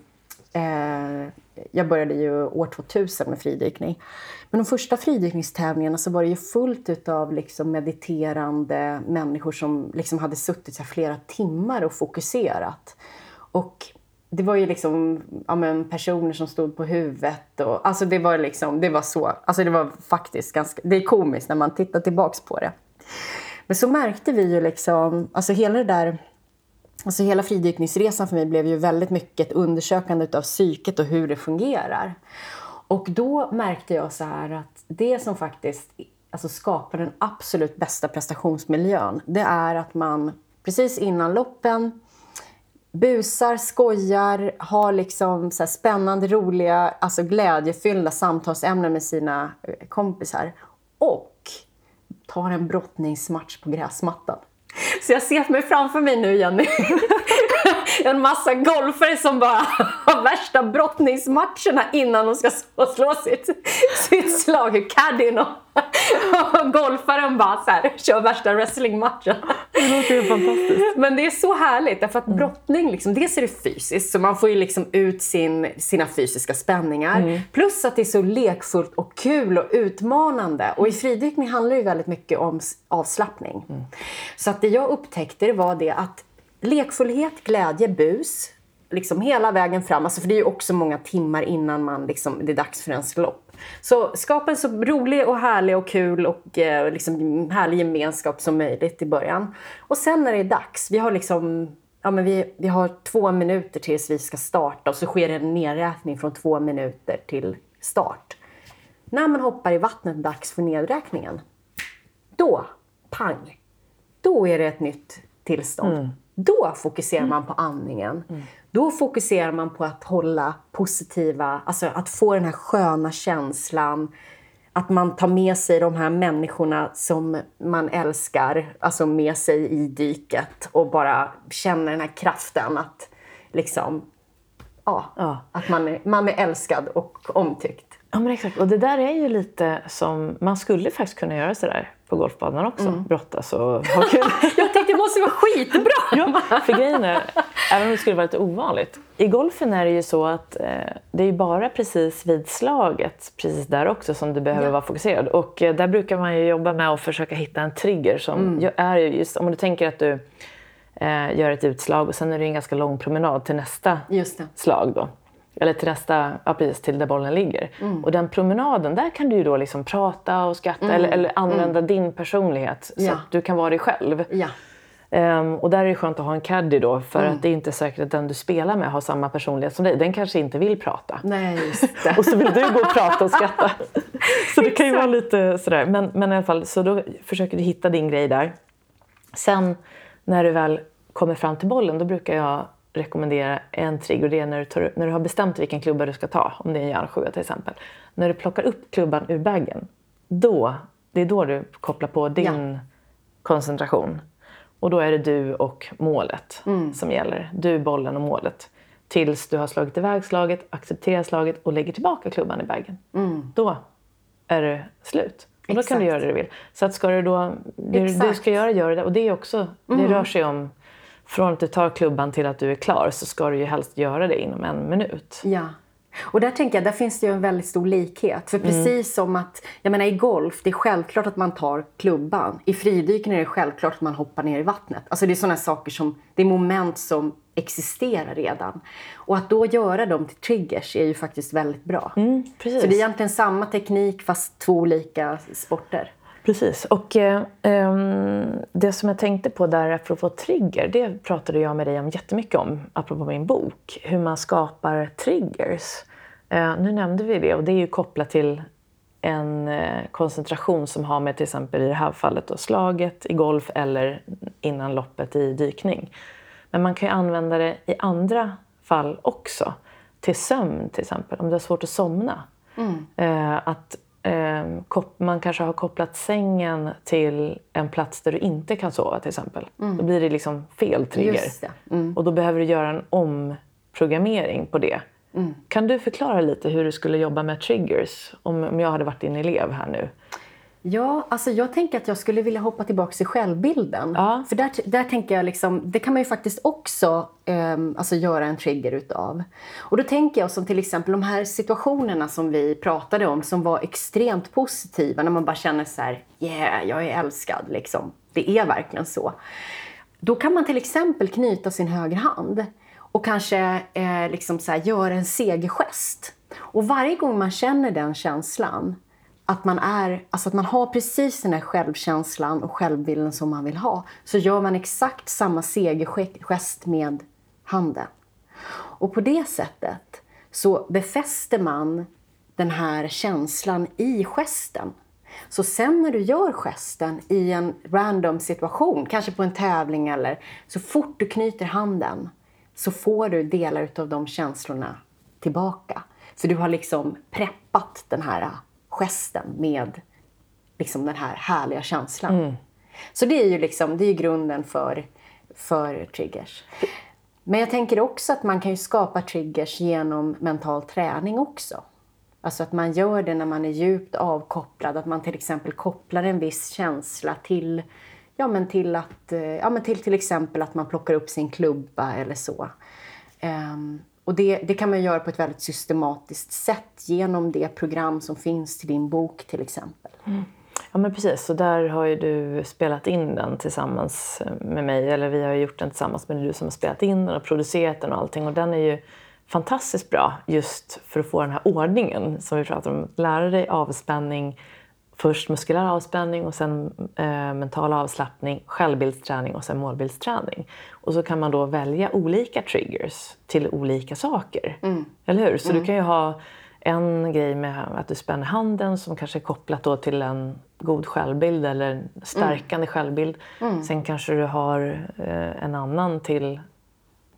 B: Eh, jag började ju år 2000 med fridykning. Men de första fridykningstävlingarna så var det ju fullt utav liksom mediterande människor som liksom hade suttit så här flera timmar och fokuserat. Och det var ju liksom ja, men personer som stod på huvudet. Och, alltså det var liksom, det var så, alltså det var faktiskt ganska, det är komiskt när man tittar tillbaks på det. Men så märkte vi ju liksom, alltså hela det där Alltså hela fridykningsresan för mig blev ju väldigt mycket ett undersökande av psyket och hur det fungerar. Och då märkte jag så här att det som faktiskt alltså skapar den absolut bästa prestationsmiljön, det är att man precis innan loppen busar, skojar, har liksom så här spännande, roliga, alltså glädjefyllda samtalsämnen med sina eh, kompisar. Och tar en brottningsmatch på gräsmattan. Så jag ser mig framför mig nu, Jenny, en massa golfare som bara har värsta brottningsmatcherna innan de ska slå, sitt, sitt slag. Caddyn och golfaren bara så här, kör värsta wrestlingmatchen.
A: Det låter ju fantastiskt.
B: Men det är så härligt, därför att brottning, liksom, dels är det fysiskt, så man får ju liksom ut sin, sina fysiska spänningar. Plus att det är så lekfullt och kul och utmanande. Och i fridykning handlar det väldigt mycket om avslappning. Så att det jag upptäckte det var det att lekfullhet, glädje, bus, liksom hela vägen fram, alltså för det är ju också många timmar innan man liksom, det är dags för ens lopp. Så skapa en så rolig och härlig och kul och eh, liksom härlig gemenskap som möjligt i början. Och sen när det är dags, vi har liksom Ja, men vi, vi har två minuter tills vi ska starta och så sker en nedräkning från två minuter till start. När man hoppar i vattnet dags för nedräkningen, då, pang, då är det ett nytt tillstånd. Mm. Då fokuserar man på andningen. Då fokuserar man på att hålla positiva, alltså att få den här sköna känslan. Att man tar med sig de här människorna som man älskar, alltså med sig i diket och bara känner den här kraften att liksom, ja,
A: Ja.
B: att man är, man är älskad och omtyckt.
A: Ja men exakt. Och det där är ju lite som, man skulle faktiskt kunna göra sådär på golfbanan också. Brottas och ha kul.
B: Jag tänkte det måste vara skitbra!
A: ja, för grejen är, även om det skulle vara lite ovanligt. I golfen är det ju så att eh, det är bara precis vid slaget, precis där också, som du behöver
B: Ja.
A: vara fokuserad. Och eh, där brukar man ju jobba med att försöka hitta en trigger som ju är ju just, om du tänker att du eh, gör ett utslag och sen är det en ganska lång promenad till nästa slag då. Eller till nästa, ja, precis, till där bollen ligger.
B: Mm.
A: Och den promenaden, där kan du ju då liksom prata och skratta eller, eller använda din personlighet så
B: Mm. Ja.
A: att du kan vara dig själv.
B: Ja.
A: Ehm, och där är det skönt att ha en caddy då för att det är inte säkert att den du spelar med har samma personlighet som dig. Den kanske inte vill prata.
B: Nej, just det.
A: Och så vill du gå och prata och skratta. så det kan ju vara lite sådär. Men, men i alla fall, så då försöker du hitta din grej där. Sen när du väl kommer fram till bollen, då brukar jag rekommendera en trigger. Och det är när du, tar, när du har bestämt vilken klubba du ska ta, om det är en järnsjua till exempel. När du plockar upp klubban ur bagen, då, det är då du kopplar på din koncentration. Och då är det du och målet som gäller. Du, bollen och målet. Tills du har slagit iväg slaget, accepterar slaget och lägger tillbaka klubban i bagen. Då är det slut. Och då
B: Exakt.
A: kan du göra det du vill. Så att ska du då, det du ska göra, gör det. Och det är också, det rör sig om, från att du tar klubban till att du är klar så ska du ju helst göra det inom en minut.
B: Ja. Och där tänker jag, där finns det ju en väldigt stor likhet. För precis som att, jag menar i golf, det är självklart att man tar klubban. I fridyken är det självklart att man hoppar ner i vattnet. Alltså det är sådana saker som, det är moment som existerar redan. Och att då göra dem till triggers är ju faktiskt väldigt bra.
A: precis.
B: Så det är egentligen samma teknik fast två olika sporter.
A: Precis. Och eh, ehm, det som jag tänkte på där apropå trigger, det pratade jag med dig om jättemycket om, apropå min bok. Hur man skapar triggers. Eh, nu nämnde vi det och det är ju kopplat till en eh, koncentration som har med till exempel i det här fallet då, slaget i golf eller innan loppet i dykning. Men man kan ju använda det i andra fall också. Till sömn till exempel, om du har svårt att somna. Att eh, kop- man kanske har kopplat sängen till en plats där du inte kan sova till exempel. Då blir det liksom fel trigger.
B: Mm.
A: Och då behöver du göra en omprogrammering på det. Kan du förklara lite hur du skulle jobba med triggers om, om jag hade varit din elev här nu?
B: Ja, alltså jag tänker att jag skulle vilja hoppa tillbaka till självbilden.
A: Ja.
B: För där, där tänker jag liksom, det kan man ju faktiskt också ehm, alltså göra en trigger utav. Och då tänker jag som till exempel de här situationerna som vi pratade om som var extremt positiva när man bara känner så här, yeah, jag är älskad liksom. Det är verkligen så. Då kan man till exempel knyta sin högra hand och kanske eh, liksom så här, göra en segergest. Och varje gång man känner den känslan, att man, är, alltså att man har precis den här självkänslan och självbilden som man vill ha, så gör man exakt samma segergest med handen. Och på det sättet så befäster man den här känslan i gesten. Så sen när du gör gesten i en random situation, kanske på en tävling eller så fort du knyter handen så får du delar av de känslorna tillbaka. För du har liksom preppat den här gesten med liksom den här härliga känslan. Så det är ju liksom, det är grunden för, för triggers. Men jag tänker också att man kan ju skapa triggers genom mental träning också. Alltså att man gör det när man är djupt avkopplad. Att man till exempel kopplar en viss känsla till, ja, men till, att, eh, ja, men till, till exempel att man plockar upp sin klubba eller så. Ehm, och det, det kan man göra på ett väldigt systematiskt sätt genom det program som finns till din bok till exempel. Mm.
A: Ja men precis, så där har ju du spelat in den tillsammans eh, med mig. Eller vi har ju gjort den tillsammans men det är du som har spelat in den och producerat den och allting. Och den är ju fantastiskt bra just för att få den här ordningen som vi pratar om. Lära dig avspänning, först muskulär avspänning och sen eh, mental avslappning, självbildsträning och sen målbildsträning. Och så kan man då välja olika triggers till olika saker. Eller hur? Så du kan ju ha en grej med att du spänner handen som kanske är kopplat då till en god självbild eller en stärkande självbild. Sen kanske du har eh, en annan till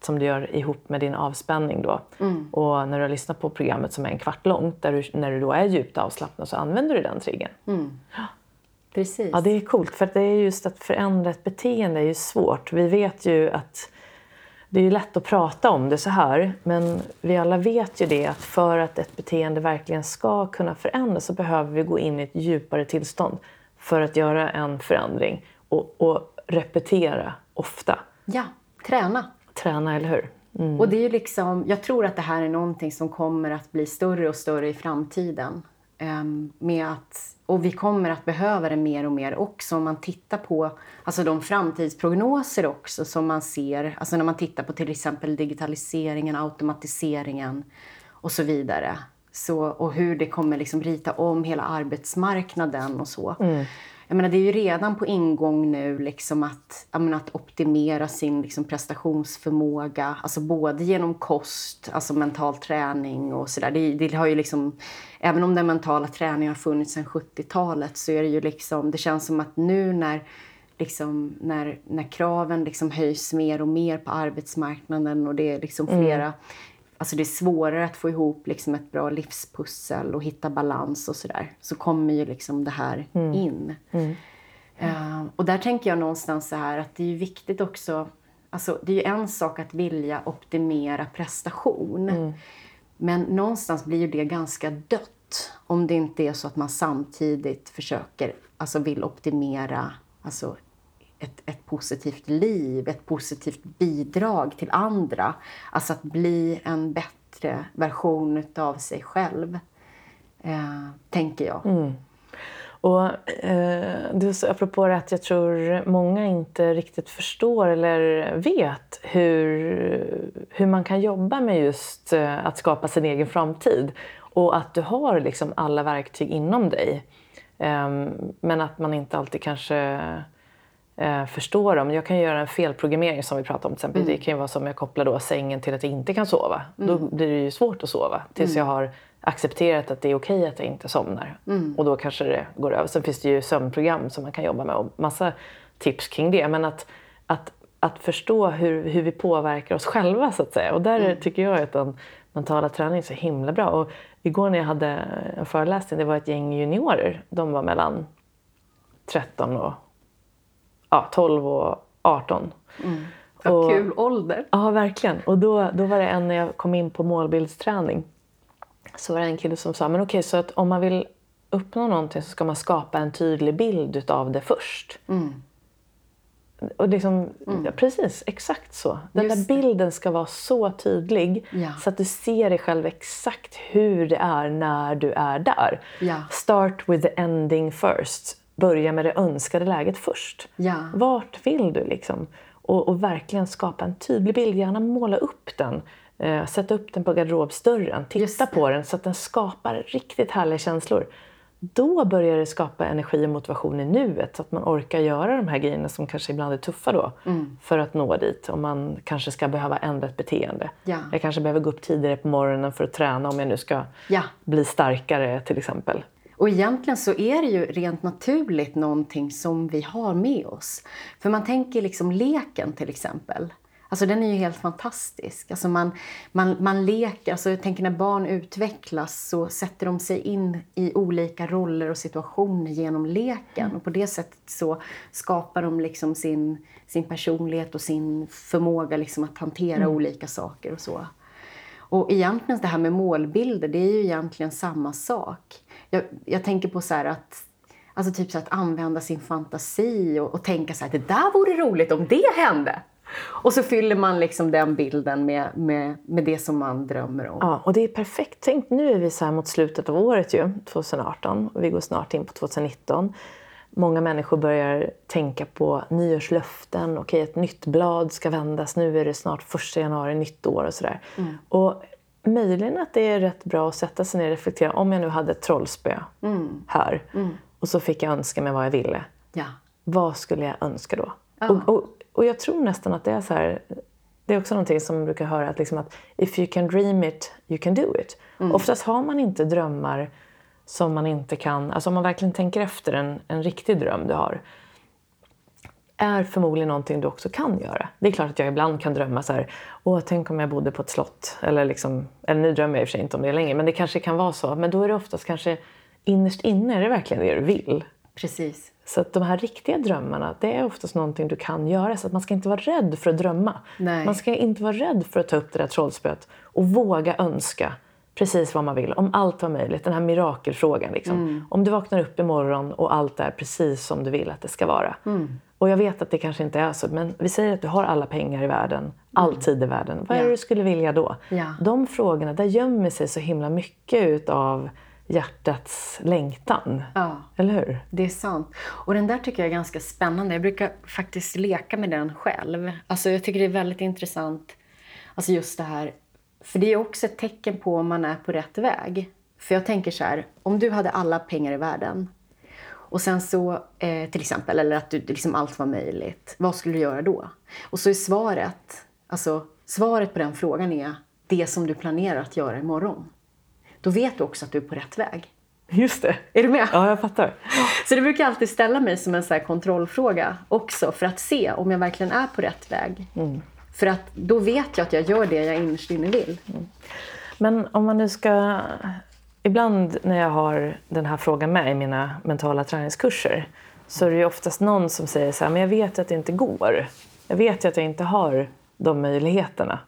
A: som du gör ihop med din avspänning då. Och när du har lyssnat på programmet som är en kvart långt, där du, när du då är djupt avslappnad så använder du den triggern.
B: Precis.
A: Ja, det är coolt. För att det är just att förändra ett beteende är ju svårt. Vi vet ju att det är lätt att prata om det så här, men vi alla vet ju det att för att ett beteende verkligen ska kunna förändras så behöver vi gå in i ett djupare tillstånd för att göra en förändring och, och repetera ofta.
B: Ja, träna.
A: Träna, eller hur? Mm.
B: Och det är ju liksom, jag tror att det här är någonting som kommer att bli större och större i framtiden. Ehm, med att, och vi kommer att behöva det mer och mer också om man tittar på alltså de framtidsprognoser också som man ser. Alltså när man tittar på till exempel digitaliseringen, automatiseringen och så vidare. Så, och hur det kommer liksom rita om hela arbetsmarknaden och så. Jag menar, det är ju redan på ingång nu liksom att, menar, att optimera sin liksom prestationsförmåga. Alltså både genom kost, alltså mental träning och sådär. Det, det har ju liksom, även om den mentala träningen har funnits sedan 70-talet så är det ju liksom, det känns som att nu när Liksom när, när kraven liksom höjs mer och mer på arbetsmarknaden och det är liksom flera Alltså det är svårare att få ihop liksom ett bra livspussel och hitta balans och sådär. Så kommer ju liksom det här in. Eh, och där tänker jag någonstans så här att det är ju viktigt också. Alltså det är ju en sak att vilja optimera prestation. Men någonstans blir ju det ganska dött om det inte är så att man samtidigt försöker, alltså vill optimera alltså ett, ett positivt liv, ett positivt bidrag till andra. Alltså att bli en bättre version av sig själv, eh, tänker jag.
A: Mm. Och eh, du, apropå det att jag tror många inte riktigt förstår eller vet hur, hur man kan jobba med just eh, att skapa sin egen framtid. Och att du har liksom alla verktyg inom dig. Eh, men att man inte alltid kanske eh, förstår dem. Jag kan göra en felprogrammering som vi pratade om till exempel. Mm. Det kan ju vara som jag kopplar då sängen till att jag inte kan sova. Mm. Då blir det ju svårt att sova tills mm. jag har accepterat att det är okej att jag inte somnar. Mm. Och då kanske det går över. Sen finns det ju sömnprogram som man kan jobba med och massa tips kring det. Men att, att, att förstå hur, hur vi påverkar oss själva så att säga. Och där mm. tycker jag att den mentala träningen är så himla bra. Och igår när jag hade en föreläsning, det var ett gäng juniorer. De var mellan 13 och ja, 12 och 18.
B: Mm. Vad kul ålder!
A: Ja, verkligen. Och då, då var det en när jag kom in på målbildsträning så var det en kille som sa, men okej, så att om man vill uppnå någonting så ska man skapa en tydlig bild utav det först. Mm. Och liksom, mm. ja, precis, exakt så. Den Just där bilden ska vara så tydlig ja. så att du ser dig själv exakt hur det är när du är där. Ja. Start with the ending first. Börja med det önskade läget först. Vart vill du liksom? Och, och verkligen skapa en tydlig bild, gärna måla upp den. Eh, sätta upp den på garderobsdörren, titta på den så att den skapar riktigt härliga känslor. Då börjar det skapa energi och motivation i nuet så att man orkar göra de här grejerna som kanske ibland är tuffa då mm. för att nå dit. Om man kanske ska behöva ändra ett beteende. Ja. Jag kanske behöver gå upp tidigare på morgonen för att träna om jag nu ska ja. bli starkare till exempel.
B: Och egentligen så är det ju rent naturligt någonting som vi har med oss. För man tänker liksom leken till exempel. Alltså den är ju helt fantastisk. Alltså man, man, man leker, alltså jag tänker när barn utvecklas så sätter de sig in i olika roller och situationer genom leken. Mm. Och på det sättet så skapar de liksom sin, sin personlighet och sin förmåga liksom att hantera mm. olika saker och så. Och egentligen det här med målbilder, det är ju egentligen samma sak. Jag, jag tänker på så att Alltså typ så att använda sin fantasi och, och tänka så här, det där vore roligt om det hände. Och så fyller man liksom den bilden med, med, med det som man drömmer om.
A: Ja, och det är perfekt tänkt. Nu är vi så här mot slutet av året ju, 2018 och vi går snart in på 2019. Många människor börjar tänka på nyårslöften. Okej, ett nytt blad ska vändas. Nu är det snart första januari, nytt år och sådär. Mm. Och möjligen att det är rätt bra att sätta sig ner och reflektera. Om jag nu hade ett trollspö mm. här mm. och så fick jag önska mig vad jag ville. Ja. Vad skulle jag önska då? Ja. Och, och, och jag tror nästan att det är så här, det är också någonting som man brukar höra att, liksom att if you can dream it, you can do it. Mm. Oftast har man inte drömmar som man inte kan, alltså om man verkligen tänker efter en, en riktig dröm du har är förmodligen någonting du också kan göra. Det är klart att jag ibland kan drömma så här, åh tänk om jag bodde på ett slott. Eller, liksom, eller nu drömmer jag i och för sig inte om det längre, men det kanske kan vara så. Men då är det oftast kanske innerst inne är det verkligen det du vill.
B: Precis.
A: Så att de här riktiga drömmarna, det är oftast någonting du kan göra. Så att man ska inte vara rädd för att drömma. Nej. Man ska inte vara rädd för att ta upp det där trollspöet och våga önska precis vad man vill, om allt var möjligt. Den här mirakelfrågan. Liksom. Mm. Om du vaknar upp imorgon och allt är precis som du vill att det ska vara. Mm. Och jag vet att det kanske inte är så, men vi säger att du har alla pengar i världen, all mm. tid i världen. Vad är det du skulle vilja då? De frågorna, där gömmer sig så himla mycket utav hjärtats längtan. Ja, Eller hur?
B: Det är sant. Och den där tycker jag är ganska spännande. Jag brukar faktiskt leka med den själv. Alltså jag tycker det är väldigt intressant, alltså just det här. För det är också ett tecken på om man är på rätt väg. För jag tänker så här, om du hade alla pengar i världen och sen så, eh, till exempel, eller att du, liksom allt var möjligt. Vad skulle du göra då? Och så är svaret, alltså svaret på den frågan är det som du planerar att göra imorgon då vet du också att du är på rätt väg.
A: Just det.
B: Är du med?
A: Ja, jag fattar.
B: Så det brukar jag alltid ställa mig som en så kontrollfråga också för att se om jag verkligen är på rätt väg. Mm. För att då vet jag att jag gör det jag innerst inne vill. Mm.
A: Men om man nu ska... Ibland när jag har den här frågan med i mina mentala träningskurser så är det ju oftast någon som säger så här, men jag vet att det inte går. Jag vet ju att jag inte har de möjligheterna.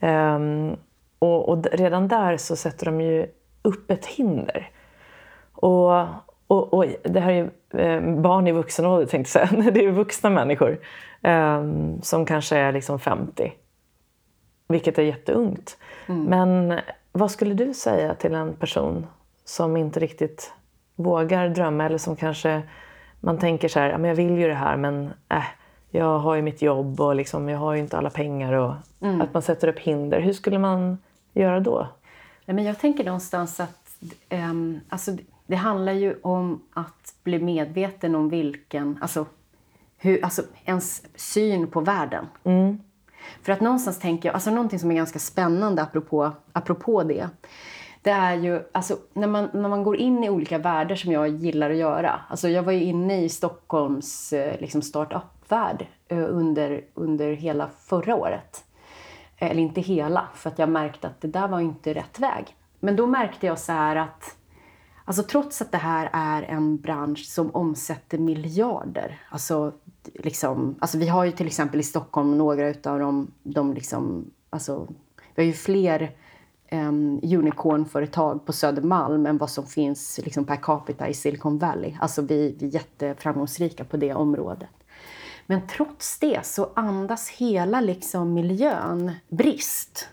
A: Um, och, och, redan där så sätter de ju upp ett hinder. Och, och, och det här är ju eh, barn i vuxen ålder, tänkte jag säga. Det är ju vuxna människor eh, som kanske är liksom 50. Vilket är jätteungt. Mm. Men vad skulle du säga till en person som inte riktigt vågar drömma eller som kanske man tänker så här, jag vill ju det här men äh, jag har ju mitt jobb och liksom, jag har ju inte alla pengar. Och mm. Att man sätter upp hinder. Hur skulle man göra då?
B: Nej, men jag tänker någonstans att um, alltså, det handlar ju om att bli medveten om vilken, alltså, hur, alltså ens syn på världen. Mm. För att någonstans tänker jag, alltså någonting som är ganska spännande apropå, apropå det, det är ju, alltså när man, när man går in i olika världar som jag gillar att göra. Alltså jag var ju inne i Stockholms eh, liksom startup-värld eh, under, under hela förra året. Eller inte hela, för att jag märkte att det där var inte rätt väg. Men då märkte jag så här att Alltså trots att det här är en bransch som omsätter miljarder. Alltså, liksom, alltså vi har ju till exempel i Stockholm några utav de, de liksom, alltså, vi har ju fler um, unicornföretag på Södermalm än vad som finns liksom, per capita i Silicon Valley. Alltså vi, vi är jätteframgångsrika på det området. Men trots det så andas hela liksom, miljön brist.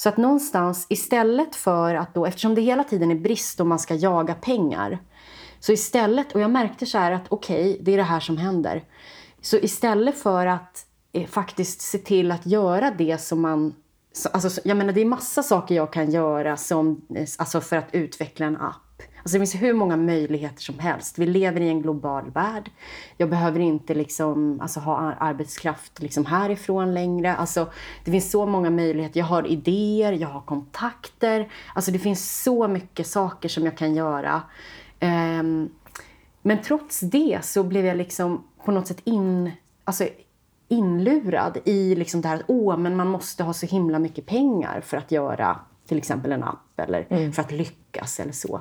B: Så att någonstans istället för att då, eftersom det hela tiden är brist och man ska jaga pengar. Så istället, och jag märkte så här att okej, okay, det är det här som händer. Så istället för att eh, faktiskt se till att göra det som man Alltså, jag menar, det är massa saker jag kan göra som, eh, alltså för att utveckla en app. Alltså det finns hur många möjligheter som helst. Vi lever i en global värld. Jag behöver inte liksom, alltså, ha arbetskraft liksom härifrån längre. Alltså, det finns så många möjligheter. Jag har idéer, jag har kontakter. Alltså, det finns så mycket saker som jag kan göra. Um, men trots det så blev jag liksom på något sätt in, alltså, inlurad i liksom det här att Åh, men man måste ha så himla mycket pengar för att göra till exempel en app eller mm. för att lyckas eller så.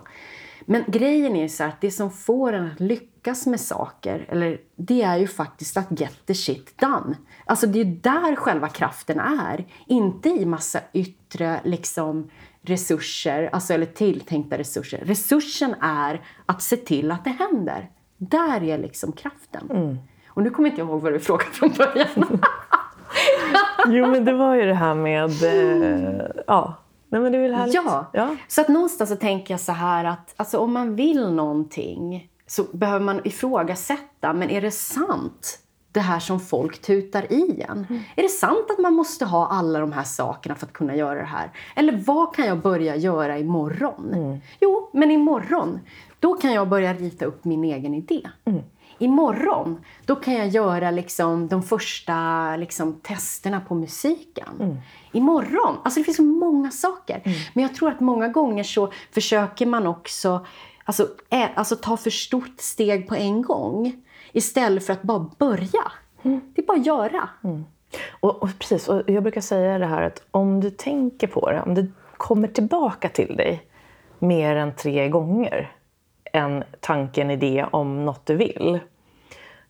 B: Men grejen är så att det som får en att lyckas med saker, eller, det är ju faktiskt att get the shit done. Alltså det är ju där själva kraften är. Inte i massa yttre liksom, resurser, alltså, eller tilltänkta resurser. Resursen är att se till att det händer. Där är liksom kraften. Mm. Och nu kommer inte jag ihåg vad du frågade från början.
A: jo, men det var ju det här med... Eh, ja. Nej, men det är väl härligt.
B: Ja. ja, så att någonstans så tänker jag så här att alltså, om man vill någonting så behöver man ifrågasätta, men är det sant? det här som folk tutar i en. Mm. Är det sant att man måste ha alla de här sakerna för att kunna göra det här? Eller vad kan jag börja göra imorgon? Mm. Jo, men imorgon, då kan jag börja rita upp min egen idé. Mm imorgon, då kan jag göra liksom de första liksom, testerna på musiken. Mm. Imorgon, alltså det finns så många saker. Mm. Men jag tror att många gånger så försöker man också alltså, ä, alltså, ta för stort steg på en gång. Istället för att bara börja. Mm. Det är bara att göra.
A: Mm. Och, och, precis, och jag brukar säga det här att om du tänker på det, om det kommer tillbaka till dig mer än tre gånger en tanke, en idé om något du vill.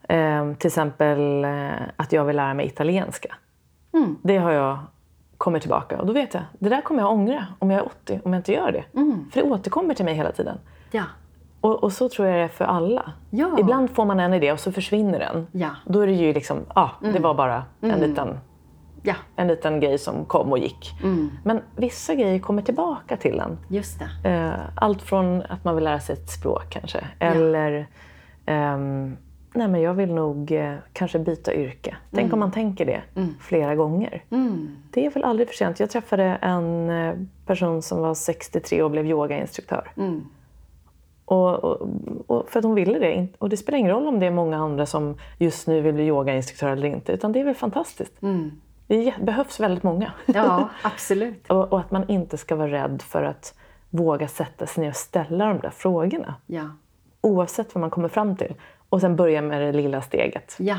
A: Eh, till exempel eh, att jag vill lära mig italienska. Mm. Det har jag kommit tillbaka och då vet jag, det där kommer jag ångra om jag är 80, om jag inte gör det. Mm. För det återkommer till mig hela tiden.
B: Ja.
A: Och, och, så tror jag det är för alla. Ja. Ibland får man en idé och så försvinner den.
B: Ja.
A: Då är det ju liksom, ja, ah, mm. det var bara en, mm. liten,
B: ja.
A: en liten grej som kom och gick. Mm. Men vissa grejer kommer tillbaka till en.
B: Just det.
A: Eh, allt från att man vill lära sig ett språk kanske. Eller um, nej men jag vill nog eh, kanske byta yrke. Tänk mm. om man tänker det mm. flera gånger. Mm. Det är väl aldrig för sent. Jag träffade en eh, person som var 63 och blev yogainstruktör. Mm. Och, och, och, för att hon ville det. Och det spelar ingen roll om det är många andra som just nu vill bli yogainstruktör eller inte. Utan det är väl fantastiskt. Det behövs väldigt många.
B: Ja, absolut.
A: och, och, att man inte ska vara rädd för att våga sätta sig ner och ställa de där frågorna.
B: Ja.
A: Oavsett vad man kommer fram till. Och sen börja med det lilla steget.
B: Ja.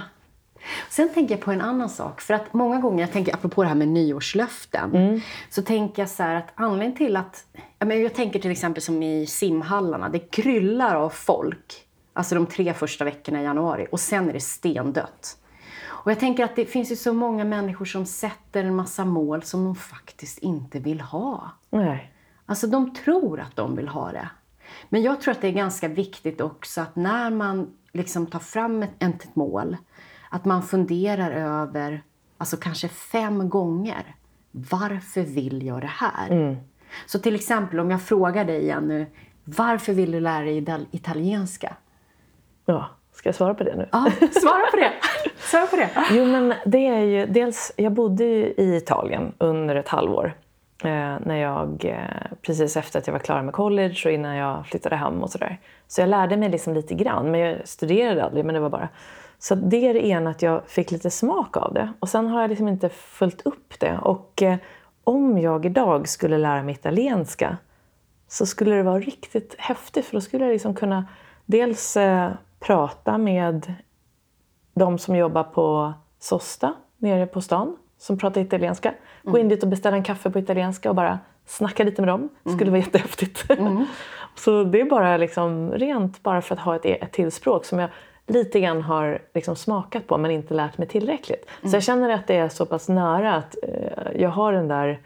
B: Sen tänker jag på en annan sak. För att många gånger, jag tänker apropå det här med nyårslöften, mm. så tänker jag så att anledningen till att... Jag, menar, jag tänker till exempel som i simhallarna, det kryllar av folk. Alltså de tre första veckorna i januari. Och sen är det stendött. Och jag tänker att det finns ju så många människor som sätter en massa mål som de faktiskt inte vill ha.
A: Nej.
B: Alltså de tror att de vill ha det. Men jag tror att det är ganska viktigt också att när man liksom tar fram ett, ett mål, att man funderar över, alltså kanske fem gånger, varför vill jag det här?
A: Mm.
B: Så till exempel om jag frågar dig igen nu, varför vill du lära dig italienska?
A: Ja, ska jag svara på det nu?
B: Ja, svara på det! svara på det!
A: Jo, men det är ju dels, jag bodde ju i Italien under ett halvår. Eh, när jag, eh, precis efter att jag var klar med college och innan jag flyttade hem och sådär. Så jag lärde mig liksom lite grann, men jag studerade aldrig. Men det var bara... Så det är det ena, att jag fick lite smak av det. Och sen har jag liksom inte följt upp det. Och eh, om jag idag skulle lära mig italienska så skulle det vara riktigt häftigt. För då skulle jag liksom kunna dels eh, prata med de som jobbar på Sosta nere på stan som pratar italienska. Gå in dit och beställa en kaffe på italienska och bara snacka lite med dem. Det skulle vara jättehäftigt.
B: Mm.
A: så det är bara liksom rent bara för att ha ett, ett till språk som jag lite grann har liksom smakat på men inte lärt mig tillräckligt. Så jag känner att det är så pass nära att eh, jag har den där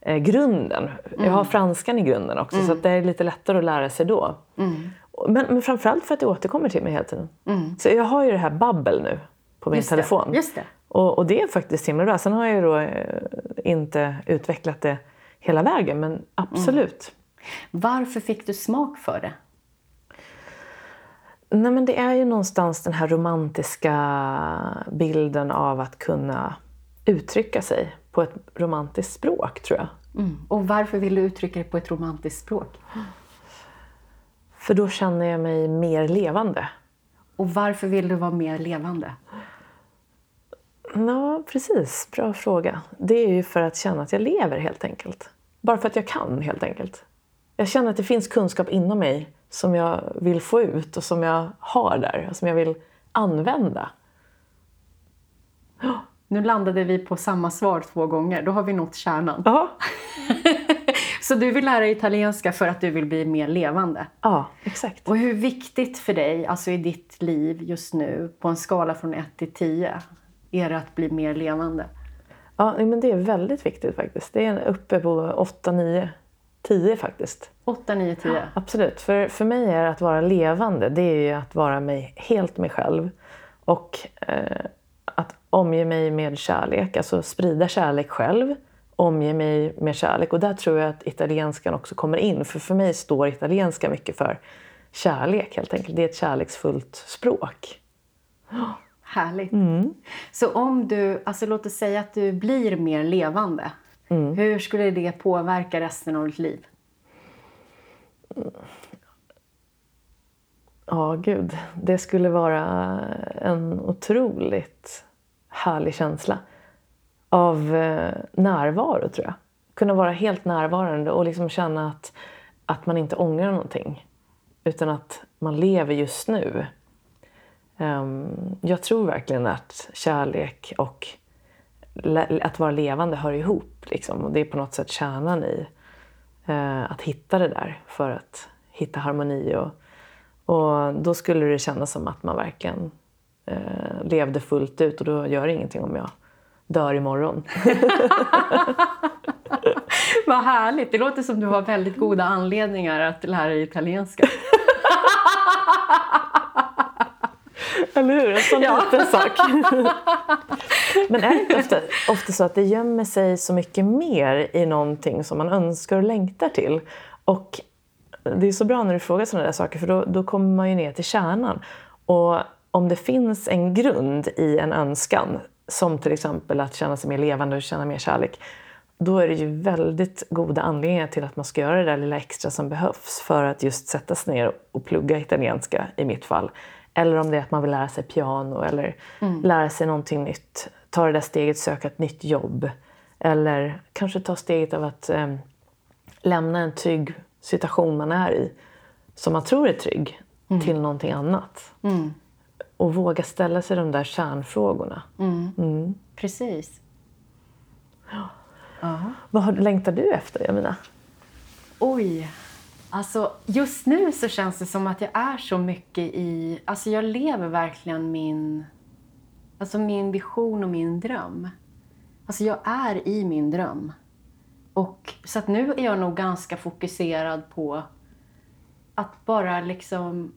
A: eh, grunden. Jag har franskan i grunden också så det är lite lättare att lära sig då. Men, men framförallt för att det återkommer till mig hela tiden. Så jag har ju det här babbel nu på min
B: Just det,
A: telefon.
B: just det.
A: Och, och det är faktiskt himla bra. Sen har jag ju då eh, inte utvecklat det hela vägen, men absolut.
B: Varför fick du smak för det?
A: Nej, men det är ju någonstans den här romantiska bilden av att kunna uttrycka sig på ett romantiskt språk, tror jag.
B: Och varför vill du uttrycka det på ett romantiskt språk?
A: För då känner jag mig mer levande.
B: Och varför vill du vara mer levande?
A: Ja, precis. Bra fråga. Det är ju för att känna att jag lever helt enkelt. Bara för att jag kan helt enkelt. Jag känner att det finns kunskap inom mig som jag vill få ut och som jag har där och som jag vill använda.
B: Nu landade vi på samma svar två gånger. Då har vi nått kärnan.
A: Ja,
B: Så du vill lära dig italienska för att du vill bli mer levande.
A: ja exakt.
B: Och hur viktigt för dig, alltså i ditt liv just nu, på en skala från 1 till 10, är det att bli mer levande?
A: Ja, men det är väldigt viktigt faktiskt. Det är uppe på 8, 9, 10 faktiskt.
B: 8, 9, 10?
A: Absolut. För, för mig är att vara levande, det är ju att vara mig, helt mig själv. Och eh, att omge mig med kärlek, alltså sprida kärlek själv. Omge mig med kärlek. Och där tror jag att italienskan också kommer in. För för mig står italienska mycket för kärlek helt enkelt. Det är ett kärleksfullt språk.
B: Härligt. Så om du, alltså låt oss säga att du blir mer levande. Hur skulle det påverka resten av ditt liv?
A: Ja, gud. Det skulle vara en otroligt härlig känsla av eh, närvaro, tror jag. Kunna vara helt närvarande och liksom känna att, att man inte ångrar någonting. Utan att man lever just nu. Ehm, jag tror verkligen att kärlek och att vara levande hör ihop. Liksom. Och det är på något sätt kärnan i eh, att hitta det där för att hitta harmoni. Och, och då skulle det kännas som att man verkligen eh, levde fullt ut och då gör det ingenting om jag dör imorgon.
B: Vad härligt! Det låter som du har väldigt goda anledningar att lära dig italienska.
A: Eller hur? En sån
B: Ja.
A: liten sak. Men är det inte ofta, ofta så att det gömmer sig så mycket mer i någonting som man önskar och längtar till? Och det är så bra när du frågar sådana där saker för då, då kommer man ju ner till kärnan. Och om det finns en grund i en önskan, som till exempel att känna sig mer levande och känna mer kärlek, då är det ju väldigt goda anledningar till att man ska göra det där lilla extra som behövs för att just sätta sig ner och plugga italienska i mitt fall. Eller om det är att man vill lära sig piano eller lära sig någonting nytt. Ta det där steget, söka ett nytt jobb. Eller kanske ta steget av att eh, lämna en trygg situation man är i, som man tror är trygg, till någonting annat. Och våga ställa sig de där kärnfrågorna.
B: Precis.
A: Vad har- längtar du efter, Jamina?
B: Oj! Alltså, just nu så känns det som att jag är så mycket i... Alltså jag lever verkligen min... Alltså min vision och min dröm. Alltså jag är i min dröm. Och, så att nu är jag nog ganska fokuserad på att bara liksom...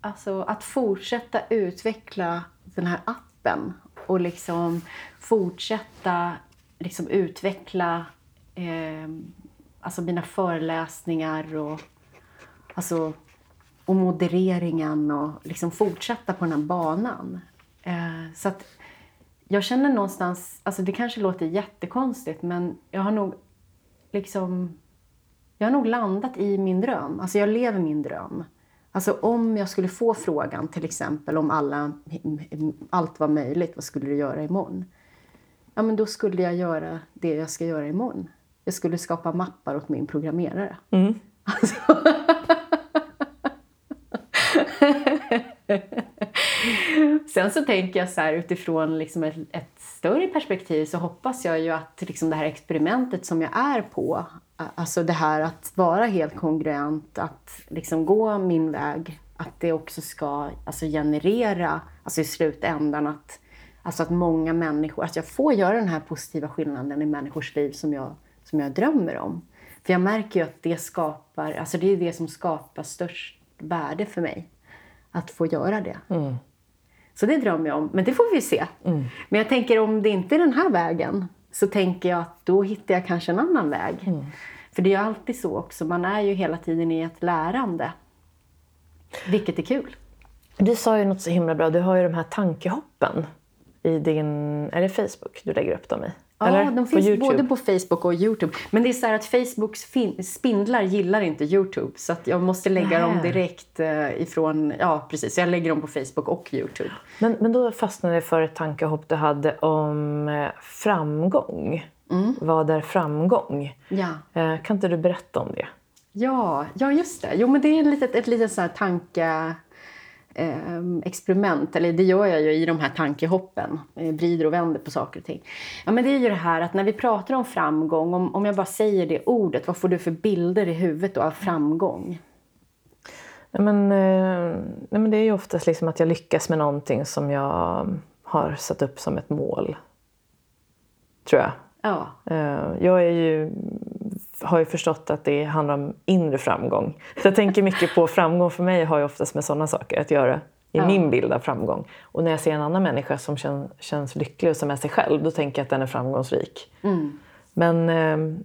B: Alltså att fortsätta utveckla den här appen och liksom fortsätta liksom utveckla eh, alltså mina föreläsningar och, alltså, och modereringen och liksom fortsätta på den här banan. Eh, så att jag känner någonstans, alltså det kanske låter jättekonstigt men jag har nog liksom jag har nog landat i min dröm. Alltså jag lever min dröm. Alltså om jag skulle få frågan till exempel om alla, allt var möjligt, vad skulle du göra imorgon? Ja men då skulle jag göra det jag ska göra imorgon. Jag skulle skapa mappar åt min programmerare. Mm. Alltså. Sen så tänker jag så här utifrån liksom ett, ett, större perspektiv så hoppas jag ju att liksom det här experimentet som jag är på, alltså det här att vara helt kongruent, att liksom gå min väg, att det också ska alltså generera, alltså i slutändan att, alltså att många människor, att jag får göra den här positiva skillnaden i människors liv som jag, som jag drömmer om. För jag märker ju att det skapar, alltså det är det som skapar störst värde för mig. Att få göra det. Mm. Så det drömmer jag om, men det får vi se. Mm. Men jag tänker om det inte är den här vägen så tänker jag att då hittar jag kanske en annan väg. Mm. För det är ju alltid så också, man är ju hela tiden i ett lärande. Vilket är kul.
A: Du sa ju något så himla bra, du har ju de här tankehoppen i din, är det Facebook du lägger upp dem i?
B: Eller? Ja, de finns på både på Facebook och Youtube. Men det är så att Facebooks spindlar gillar inte Youtube. Så att jag måste lägga Nä. dem direkt eh, ifrån... Ja, precis. Jag lägger dem på Facebook och Youtube.
A: Men, men då fastnade jag för ett tankehopp du hade om eh, framgång. Mm. Vad är framgång? Ja. Eh, kan inte du berätta om det?
B: Ja, ja just det. Jo, men det är ett litet, ett litet så här tanke experiment, eller det gör jag ju i de här tankehoppen, eh, vrider och vänder på saker och ting. Ja, men det är ju det här att när vi pratar om framgång, om, om jag bara säger det ordet, vad får du för bilder i huvudet då av framgång?
A: Nej, men, eh, nej, men det är ju oftast liksom att jag lyckas med någonting som jag har satt upp som ett mål. Tror jag. Ja. Eh, jag är ju har ju förstått att det handlar om inre framgång. Så jag tänker mycket på framgång för mig har ju oftast med sådana saker att göra i ja. min bild av framgång. Och när jag ser en annan människa som känns, känns lycklig och som är sig själv, då tänker jag att den är framgångsrik. Mm. Men, ehm,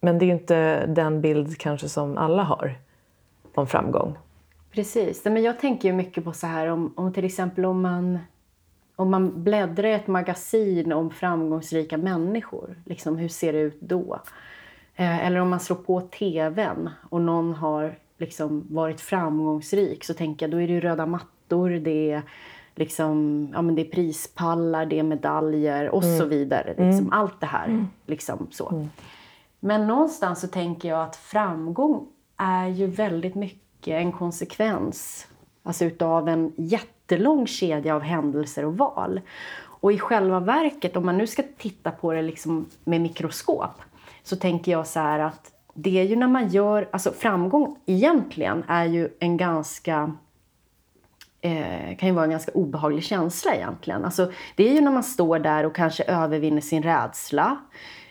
A: men det är ju inte den bild kanske som alla har om framgång.
B: Precis. Men jag tänker ju mycket på så här om, om till exempel om man, om man bläddrar i ett magasin om framgångsrika människor. Liksom, hur ser det ut då? Eh, eller om man slår på TVn och någon har liksom varit framgångsrik så tänker jag då är det röda mattor, det är, liksom, ja, men det är prispallar, det är medaljer och mm. så vidare. Liksom, mm. Allt det här. Mm. Liksom, så. Mm. Men någonstans så tänker jag att framgång är ju väldigt mycket en konsekvens alltså utav en jättelång kedja av händelser och val. Och i själva verket, om man nu ska titta på det liksom med mikroskop, så tänker jag så här att det är ju när man gör, alltså framgång egentligen är ju en ganska eh, kan ju vara en ganska obehaglig känsla egentligen. Alltså, det är ju när man står där och kanske övervinner sin rädsla.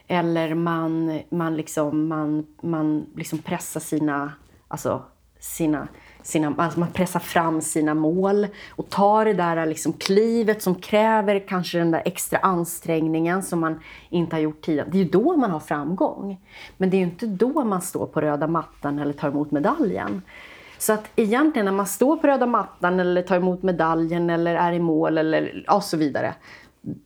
B: Eller man, man, liksom, man, man liksom pressar sina, alltså, sina sina, alltså man pressar fram sina mål och tar det där liksom klivet som kräver kanske den där extra ansträngningen som man inte har gjort tidigare. Det är ju då man har framgång. Men det är ju inte då man står på röda mattan eller tar emot medaljen. Så att egentligen när man står på röda mattan eller tar emot medaljen eller är i mål eller och så vidare.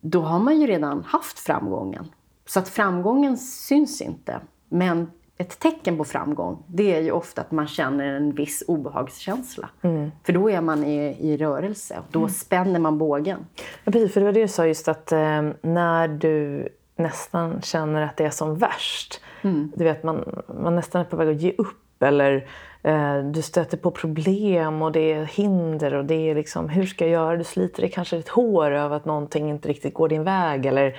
B: Då har man ju redan haft framgången. Så att framgången syns inte. Men ett tecken på framgång, det är ju ofta att man känner en viss obehagskänsla. Mm. För då är man i, i rörelse och då mm. spänner man bågen.
A: Ja, precis, för det var det du sa just att eh, när du nästan känner att det är som värst. Mm. Du vet, man, man nästan är på väg att ge upp eller eh, du stöter på problem och det är hinder och det är liksom, hur ska jag göra? Du sliter dig kanske ett hår över att någonting inte riktigt går din väg eller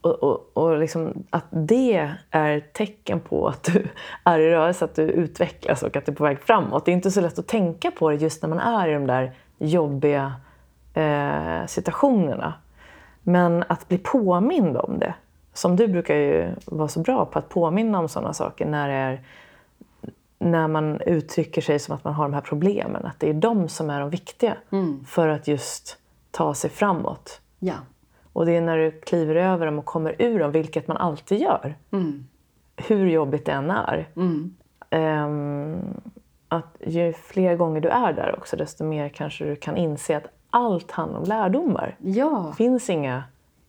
A: och, och, och liksom att det är tecken på att du är i rörelse, att du utvecklas och att du är på väg framåt. Det är inte så lätt att tänka på det just när man är i de där jobbiga eh, situationerna. Men att bli påmind om det, som du brukar ju vara så bra på att påminna om sådana saker när är när man uttrycker sig som att man har de här problemen, att det är de som är de viktiga
B: Mm.
A: för att just ta sig framåt.
B: Ja.
A: Och det är när du kliver över dem och kommer ur dem, vilket man alltid gör,
B: Mm.
A: hur jobbigt det än är.
B: Mm.
A: Ehm, att ju fler gånger du är där också, desto mer kanske du kan inse att allt handlar om lärdomar.
B: Ja,
A: Det finns inga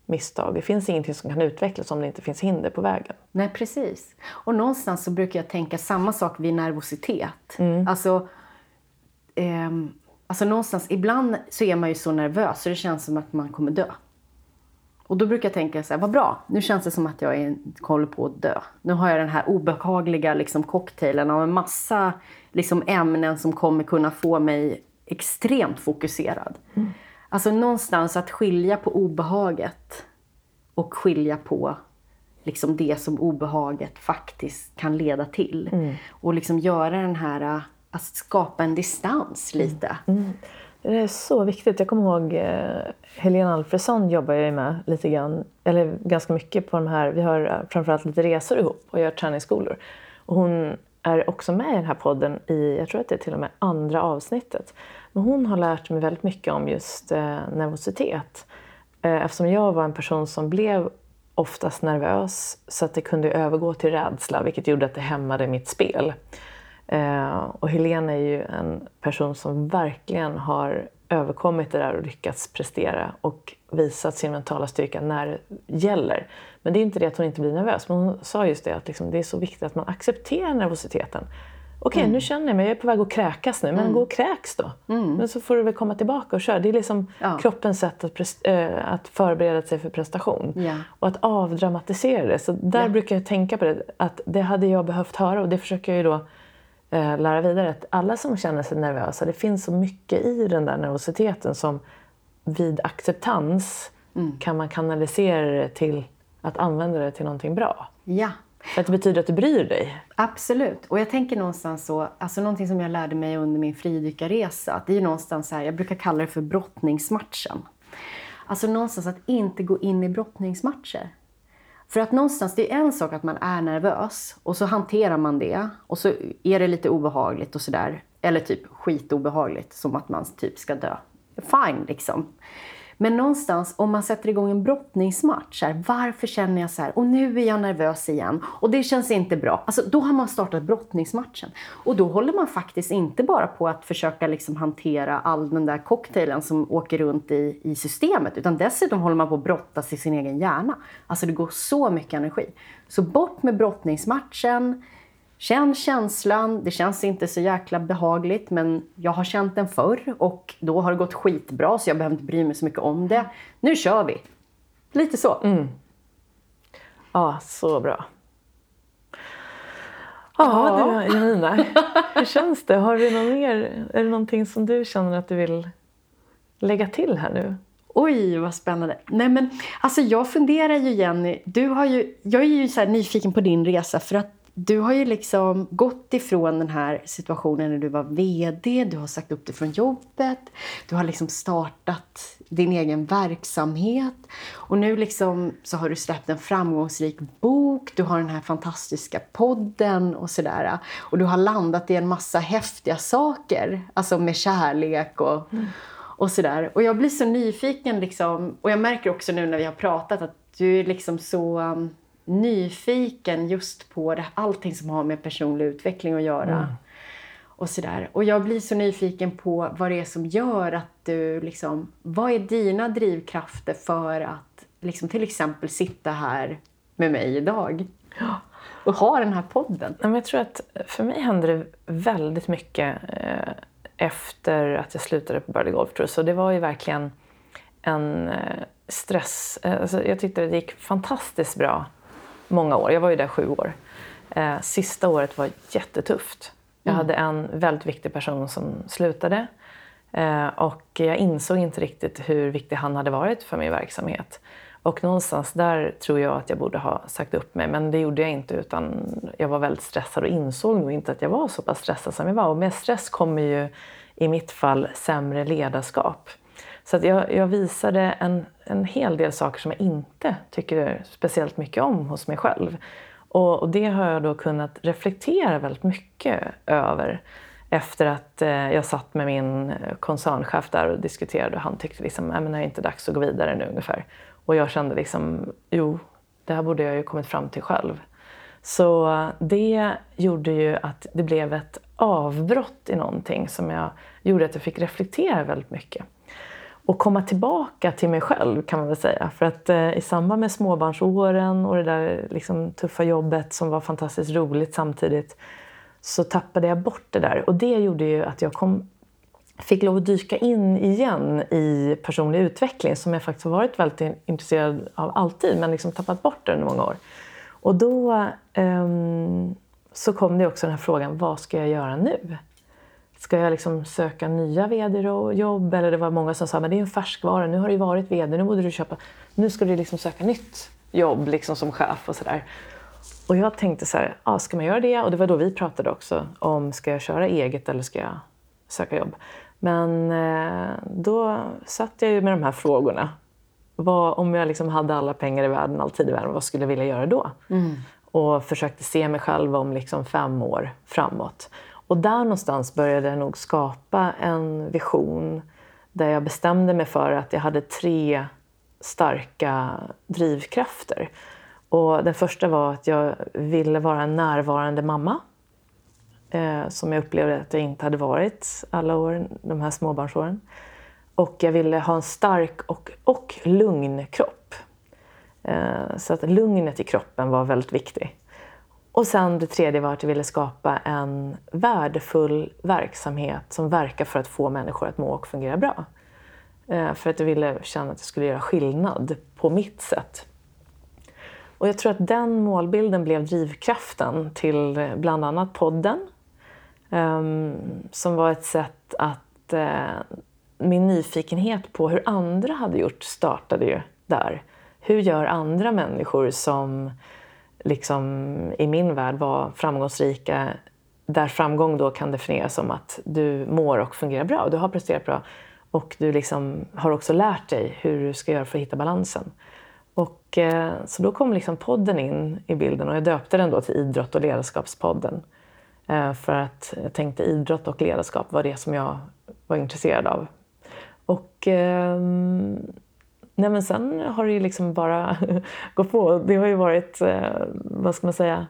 A: misstag, det finns ingenting som kan utvecklas om det inte finns hinder på vägen.
B: nej precis. Och någonstans så brukar jag tänka samma sak vid nervositet. Alltså, ehm, alltså någonstans, ibland så är man ju så nervös så det känns som att man kommer dö. Och då brukar jag tänka så här, vad bra, nu känns det som att jag är, håller på att dö. Nu har jag den här obehagliga liksom, cocktailen av en massa liksom, ämnen som kommer kunna få mig extremt fokuserad. Alltså någonstans att skilja på obehaget och skilja på liksom det som obehaget faktiskt kan leda till. Och liksom göra den här, att skapa en distans lite.
A: Det är så viktigt. Jag kommer ihåg eh, Helena Alfredsson jobbar jag ju med lite grann, eller ganska mycket på de här, vi har eh, framförallt lite resor ihop och gör träningsskolor. Och hon är också med i den här podden i, jag tror att det är till och med andra avsnittet. Men hon har lärt mig väldigt mycket om just eh, nervositet. Eh, eftersom jag var en person som blev oftast nervös så att det kunde övergå till rädsla vilket gjorde att det hämmade mitt spel. Eh, och Helene är ju en person som verkligen har överkommit det där och lyckats prestera och visat sin mentala styrka när det gäller. Men det är inte det att hon inte blir nervös, men hon sa just det att liksom, det är så viktigt att man accepterar nervositeten. Okej, nu känner jag mig, jag är på väg att kräkas nu, men gå och kräks då. Men så får du väl komma tillbaka och köra. Det är liksom
B: Ja.
A: kroppens sätt att, eh, att förbereda sig för prestation.
B: Ja.
A: Och att avdramatisera det. Så där
B: Ja.
A: brukar jag tänka på det, att det hade jag behövt höra och det försöker jag ju då eh, lära vidare. Att alla som känner sig nervösa, det finns så mycket i den där nervositeten som vid acceptans kan man kanalisera det till att använda det till någonting bra.
B: Ja,
A: För att det betyder att du bryr dig.
B: Absolut. Och jag tänker någonstans så, alltså någonting som jag lärde mig under min fridykarresa, att det är ju någonstans så här, jag brukar kalla det för brottningsmatchen. Alltså någonstans att inte gå in i brottningsmatcher. För att någonstans, det är en sak att man är nervös och så hanterar man det och så är det lite obehagligt och sådär. Eller typ skitobehagligt, som att man typ ska dö. Fine liksom. Men någonstans, om man sätter igång en brottningsmatch, så här, varför känner jag så här? Och nu är jag nervös igen. Och det känns inte bra. Alltså, då har man startat brottningsmatchen. Och då håller man faktiskt inte bara på att försöka liksom hantera all den där cocktailen som åker runt i, i systemet. Utan dessutom håller man på att brottas i sin egen hjärna. Alltså det går så mycket energi. Så bort med brottningsmatchen. Känn känslan, det känns inte så jäkla behagligt men jag har känt den förr och då har det gått skitbra så jag behöver inte bry mig så mycket om det. Nu kör vi! Lite så.
A: Ja, så bra. Ja,
B: Ja.
A: du Janina, hur känns det? Har du någon mer, är det någonting som du känner att du vill lägga till här nu?
B: Oj, vad spännande. Nej men alltså jag funderar ju Jenny, du har ju, jag är ju så nyfiken på din resa för att du har ju liksom gått ifrån den här situationen när du var VD, du har sagt upp dig från jobbet, du har liksom startat din egen verksamhet och nu liksom så har du släppt en framgångsrik bok, du har den här fantastiska podden och sådär. Och du har landat i en massa häftiga saker, alltså med kärlek och och sådär. Och jag blir så nyfiken liksom, och jag märker också nu när vi har pratat att du är liksom så um, nyfiken just på det, allting som har med personlig utveckling att göra. Och sådär. Och jag blir så nyfiken på vad det är som gör att du liksom, vad är dina drivkrafter för att liksom till exempel sitta här med mig idag? Och ha den här podden.
A: Jag tror att för mig hände det väldigt mycket eh, efter att jag slutade på Birdie Golf Tour. Så det var ju verkligen en eh, stress. Eh, Alltså jag tyckte det gick fantastiskt bra många år. Jag var ju där sju år. Eh, Sista året var jättetufft. Jag hade en väldigt viktig person som slutade. Eh, Och jag insåg inte riktigt hur viktig han hade varit för min verksamhet. Och någonstans där tror jag att jag borde ha sagt upp mig, men det gjorde jag inte utan jag var väldigt stressad och insåg nog inte att jag var så pass stressad som jag var. Och med stress kommer ju i mitt fall sämre ledarskap. Så att jag, jag visade en, en hel del saker som jag inte tycker speciellt mycket om hos mig själv. Och, och, det har jag då kunnat reflektera väldigt mycket över efter att eh, jag satt med min koncernchef där och diskuterade och han tyckte liksom, är det inte dags att gå vidare nu ungefär? Och jag kände liksom, jo, det här borde jag ju kommit fram till själv. Så det gjorde ju att det blev ett avbrott i någonting som jag gjorde att jag fick reflektera väldigt mycket. Och komma tillbaka till mig själv kan man väl säga. För att eh, i samband med småbarnsåren och det där liksom, tuffa jobbet som var fantastiskt roligt samtidigt så tappade jag bort det där. Och det gjorde ju att jag kom, fick lov att dyka in igen i personlig utveckling som jag faktiskt har varit väldigt intresserad av alltid men liksom tappat bort det under många år. Och då eh, så kom det också den här frågan, vad ska jag göra nu? Ska jag liksom söka nya vd-jobb? Eller det var många som sa, men det är en färskvara, nu har du varit vd, nu borde du köpa, nu ska du liksom söka nytt jobb liksom som chef och sådär. Och jag tänkte så här, ah, ska man göra det? Och det var då vi pratade också om, ska jag köra eget eller ska jag söka jobb? Men eh, då satt jag ju med de här frågorna. Vad, om jag liksom hade alla pengar i världen, all tid i världen, vad skulle jag vilja göra då? Mm. Och försökte se mig själv om liksom fem år framåt. Och där någonstans började jag nog skapa en vision där jag bestämde mig för att jag hade tre starka drivkrafter. Och den första var att jag ville vara en närvarande mamma. Eh, som jag upplevde att jag inte hade varit alla år, de här småbarnsåren. Och jag ville ha en stark och, och lugn kropp. Eh, så att lugnet i kroppen var väldigt viktigt. Och sen det tredje var att jag ville skapa en värdefull verksamhet som verkar för att få människor att må och fungera bra. Eh, för att jag ville känna att jag skulle göra skillnad på mitt sätt. Och jag tror att den målbilden blev drivkraften till eh, bland annat podden. Ehm, som var ett sätt att eh, min nyfikenhet på hur andra hade gjort startade ju där. Hur gör andra människor som liksom, i min värld var framgångsrika där framgång då kan definieras som att du mår och fungerar bra, du har presterat bra och du liksom har också lärt dig hur du ska göra för att hitta balansen. Och, eh, så då kom liksom podden in i bilden och jag döpte den då till Idrott och ledarskapspodden. Eh, för att jag tänkte idrott och ledarskap var det som jag var intresserad av. Och eh, nej men sen har det ju liksom bara gått på. Det har ju varit, eh, vad ska man säga,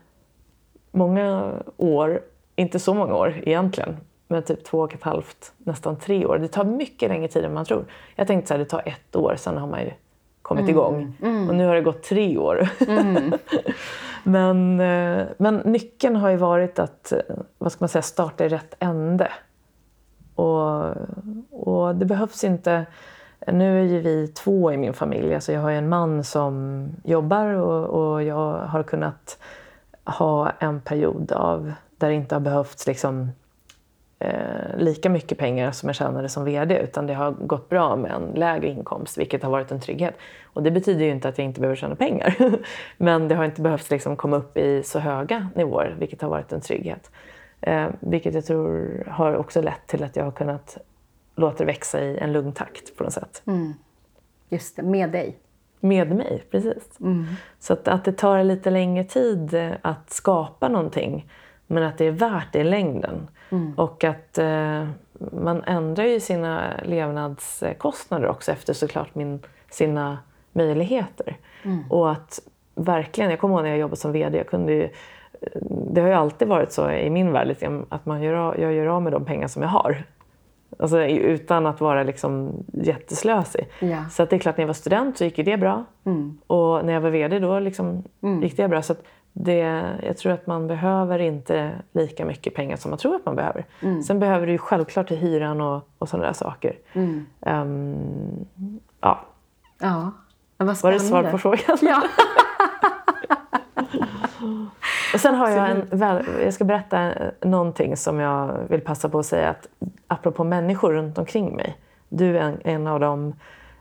A: många år, inte så många år egentligen, men typ två och ett halvt, nästan tre år. Det tar mycket längre tid än man tror. Jag tänkte så här, det tar ett år, sen har man ju kommit mm. igång. Mm. Och nu har det gått tre år. Mm. men, eh, men nyckeln har ju varit att eh, vad ska man säga, starta i rätt ände. Och, och det behövs inte... Nu är ju vi två i min familj. Alltså jag har en man som jobbar och, och jag har kunnat ha en period av där det inte har behövts liksom eh, lika mycket pengar som jag tjänade som VD utan det har gått bra med en lägre inkomst vilket har varit en trygghet. Och det betyder ju inte att jag inte behöver tjäna pengar. Men det har inte behövt liksom komma upp i så höga nivåer vilket har varit en trygghet. Eh, vilket jag tror har också lett till att jag har kunnat låta det växa i en lugn takt på något sätt. Mm.
B: Just det, med dig.
A: Med mig, precis. Mm. Så att, att det tar lite längre tid eh, att skapa någonting men att det är värt det i längden. Mm. Och att eh, man ändrar ju sina levnadskostnader också efter såklart min, sina möjligheter. Mm. Och att verkligen, jag kommer ihåg när jag jobbade som VD, jag kunde ju, det har ju alltid varit så i min värld att man gör, jag gör av med de pengar som jag har. Alltså, utan att vara liksom jätteslösig. Ja. Så att det är klart, när jag var student så gick det bra. Mm. Och när jag var VD då liksom mm. gick det bra. Så det, jag tror att man behöver inte lika mycket pengar som man tror att man behöver. Mm. Sen behöver du ju självklart till hyran och, och sådana där saker. Um, ja.
B: Ja.
A: Var det svar på frågan? Ja. och sen har jag en, jag ska berätta någonting som jag vill passa på att säga att apropå människor runt omkring mig. Du är en, en av dem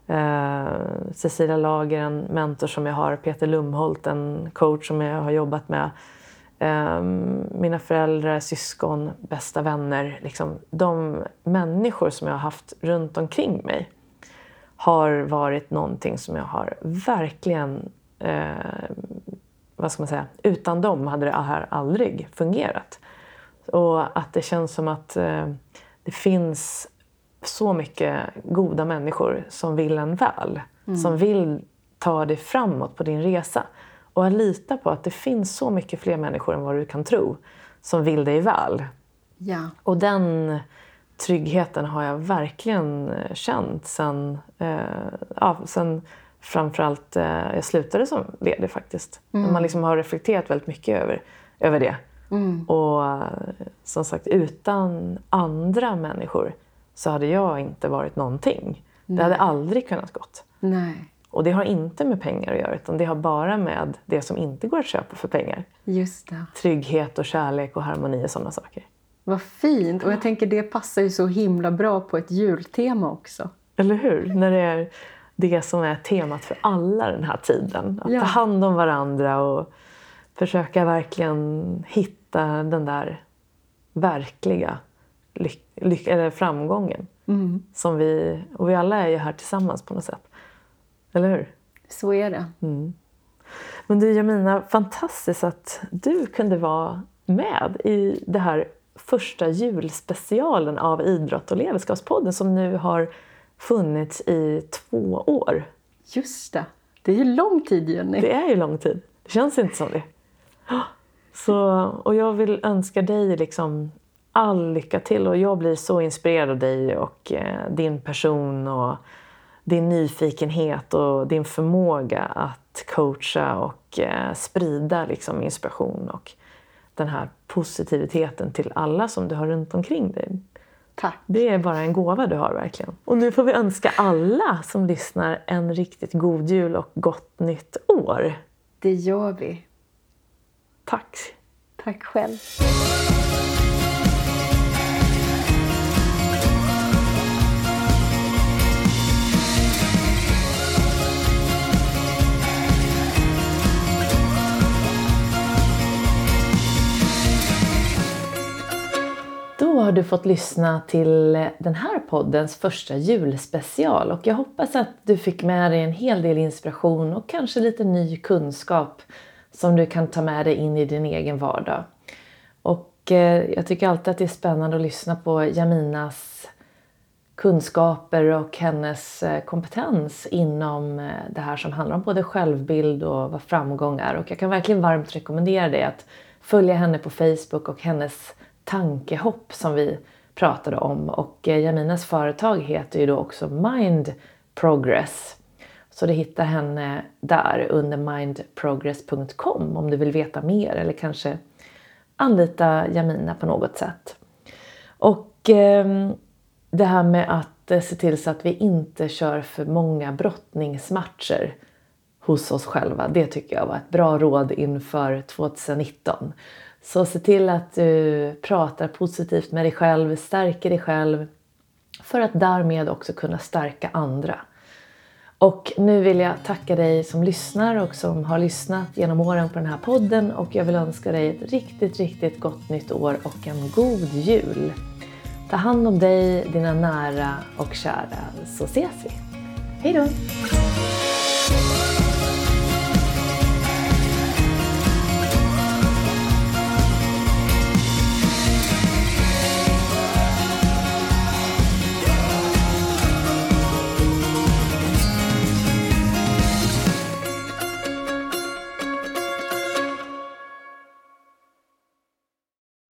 A: Eh, Cecilia Lager, en mentor som jag har, Peter Lumholt, en coach som jag har jobbat med. Eh, mina föräldrar, syskon, bästa vänner. Liksom, de människor som jag har haft runt omkring mig har varit någonting som jag har verkligen eh, vad ska man säga, utan dem hade det här aldrig fungerat. Och att det känns som att eh, det finns så mycket goda människor som vill en väl. Mm. Som vill ta dig framåt på din resa. Och att lita på att det finns så mycket fler människor än vad du kan tro som vill dig väl.
B: Ja.
A: Och den tryggheten har jag verkligen känt sen, eh, ja, sen framförallt eh, jag slutade som ledig faktiskt. Mm. Man liksom har reflekterat väldigt mycket över, över det. Mm. Och som sagt, utan andra människor så hade jag inte varit någonting. Nej. Det hade aldrig kunnat gått.
B: Nej.
A: Och det har inte med pengar att göra utan det har bara med det som inte går att köpa för pengar.
B: Just det.
A: Trygghet och kärlek och harmoni och sådana saker.
B: Vad fint! Och jag tänker det passar ju så himla bra på ett jultema också.
A: Eller hur? När det är det som är temat för alla den här tiden. Att ja. ta hand om varandra och försöka verkligen hitta den där verkliga eller framgången. Mm. Som vi, och vi alla är ju här tillsammans på något sätt. Eller hur?
B: Så är det.
A: Mm. Men du Jamina, fantastiskt att du kunde vara med i det här första julspecialen av Idrott och ledarskapspodden som nu har funnits i två år.
B: Just det. Det är ju lång tid, Jenny.
A: Det är ju lång tid. Det känns inte som det. Så, och jag vill önska dig liksom all lycka till och jag blir så inspirerad av dig och eh, din person och din nyfikenhet och din förmåga att coacha och eh, sprida liksom, inspiration och den här positiviteten till alla som du har runt omkring dig.
B: Tack.
A: Det är bara en gåva du har verkligen. Och nu får vi önska alla som lyssnar en riktigt god jul och gott nytt år.
B: Det gör vi.
A: Tack.
B: Tack själv.
A: Har du fått lyssna till den här poddens första julspecial och jag hoppas att du fick med dig en hel del inspiration och kanske lite ny kunskap som du kan ta med dig in i din egen vardag. Och eh, jag tycker alltid att det är spännande att lyssna på Jaminas kunskaper och hennes eh, kompetens inom eh, det här som handlar om både självbild och vad framgång är. Och jag kan verkligen varmt rekommendera dig att följa henne på Facebook och hennes tankehopp som vi pratade om. Och eh, Jaminas företag heter ju då också Mind Progress. Så du hittar henne där under mindprogress.com om du vill veta mer eller kanske anlita Jamina på något sätt. Och eh, det här med att eh, se till så att vi inte kör för många brottningsmatcher hos oss själva. Det tycker jag var ett bra råd inför 2019. Så se till att du pratar positivt med dig själv, stärker dig själv för att därmed också kunna stärka andra. Och nu vill jag tacka dig som lyssnar och som har lyssnat genom åren på den här podden och jag vill önska dig ett riktigt, riktigt gott nytt år och en god jul. Ta hand om dig, dina nära och kära så ses vi. Hej då!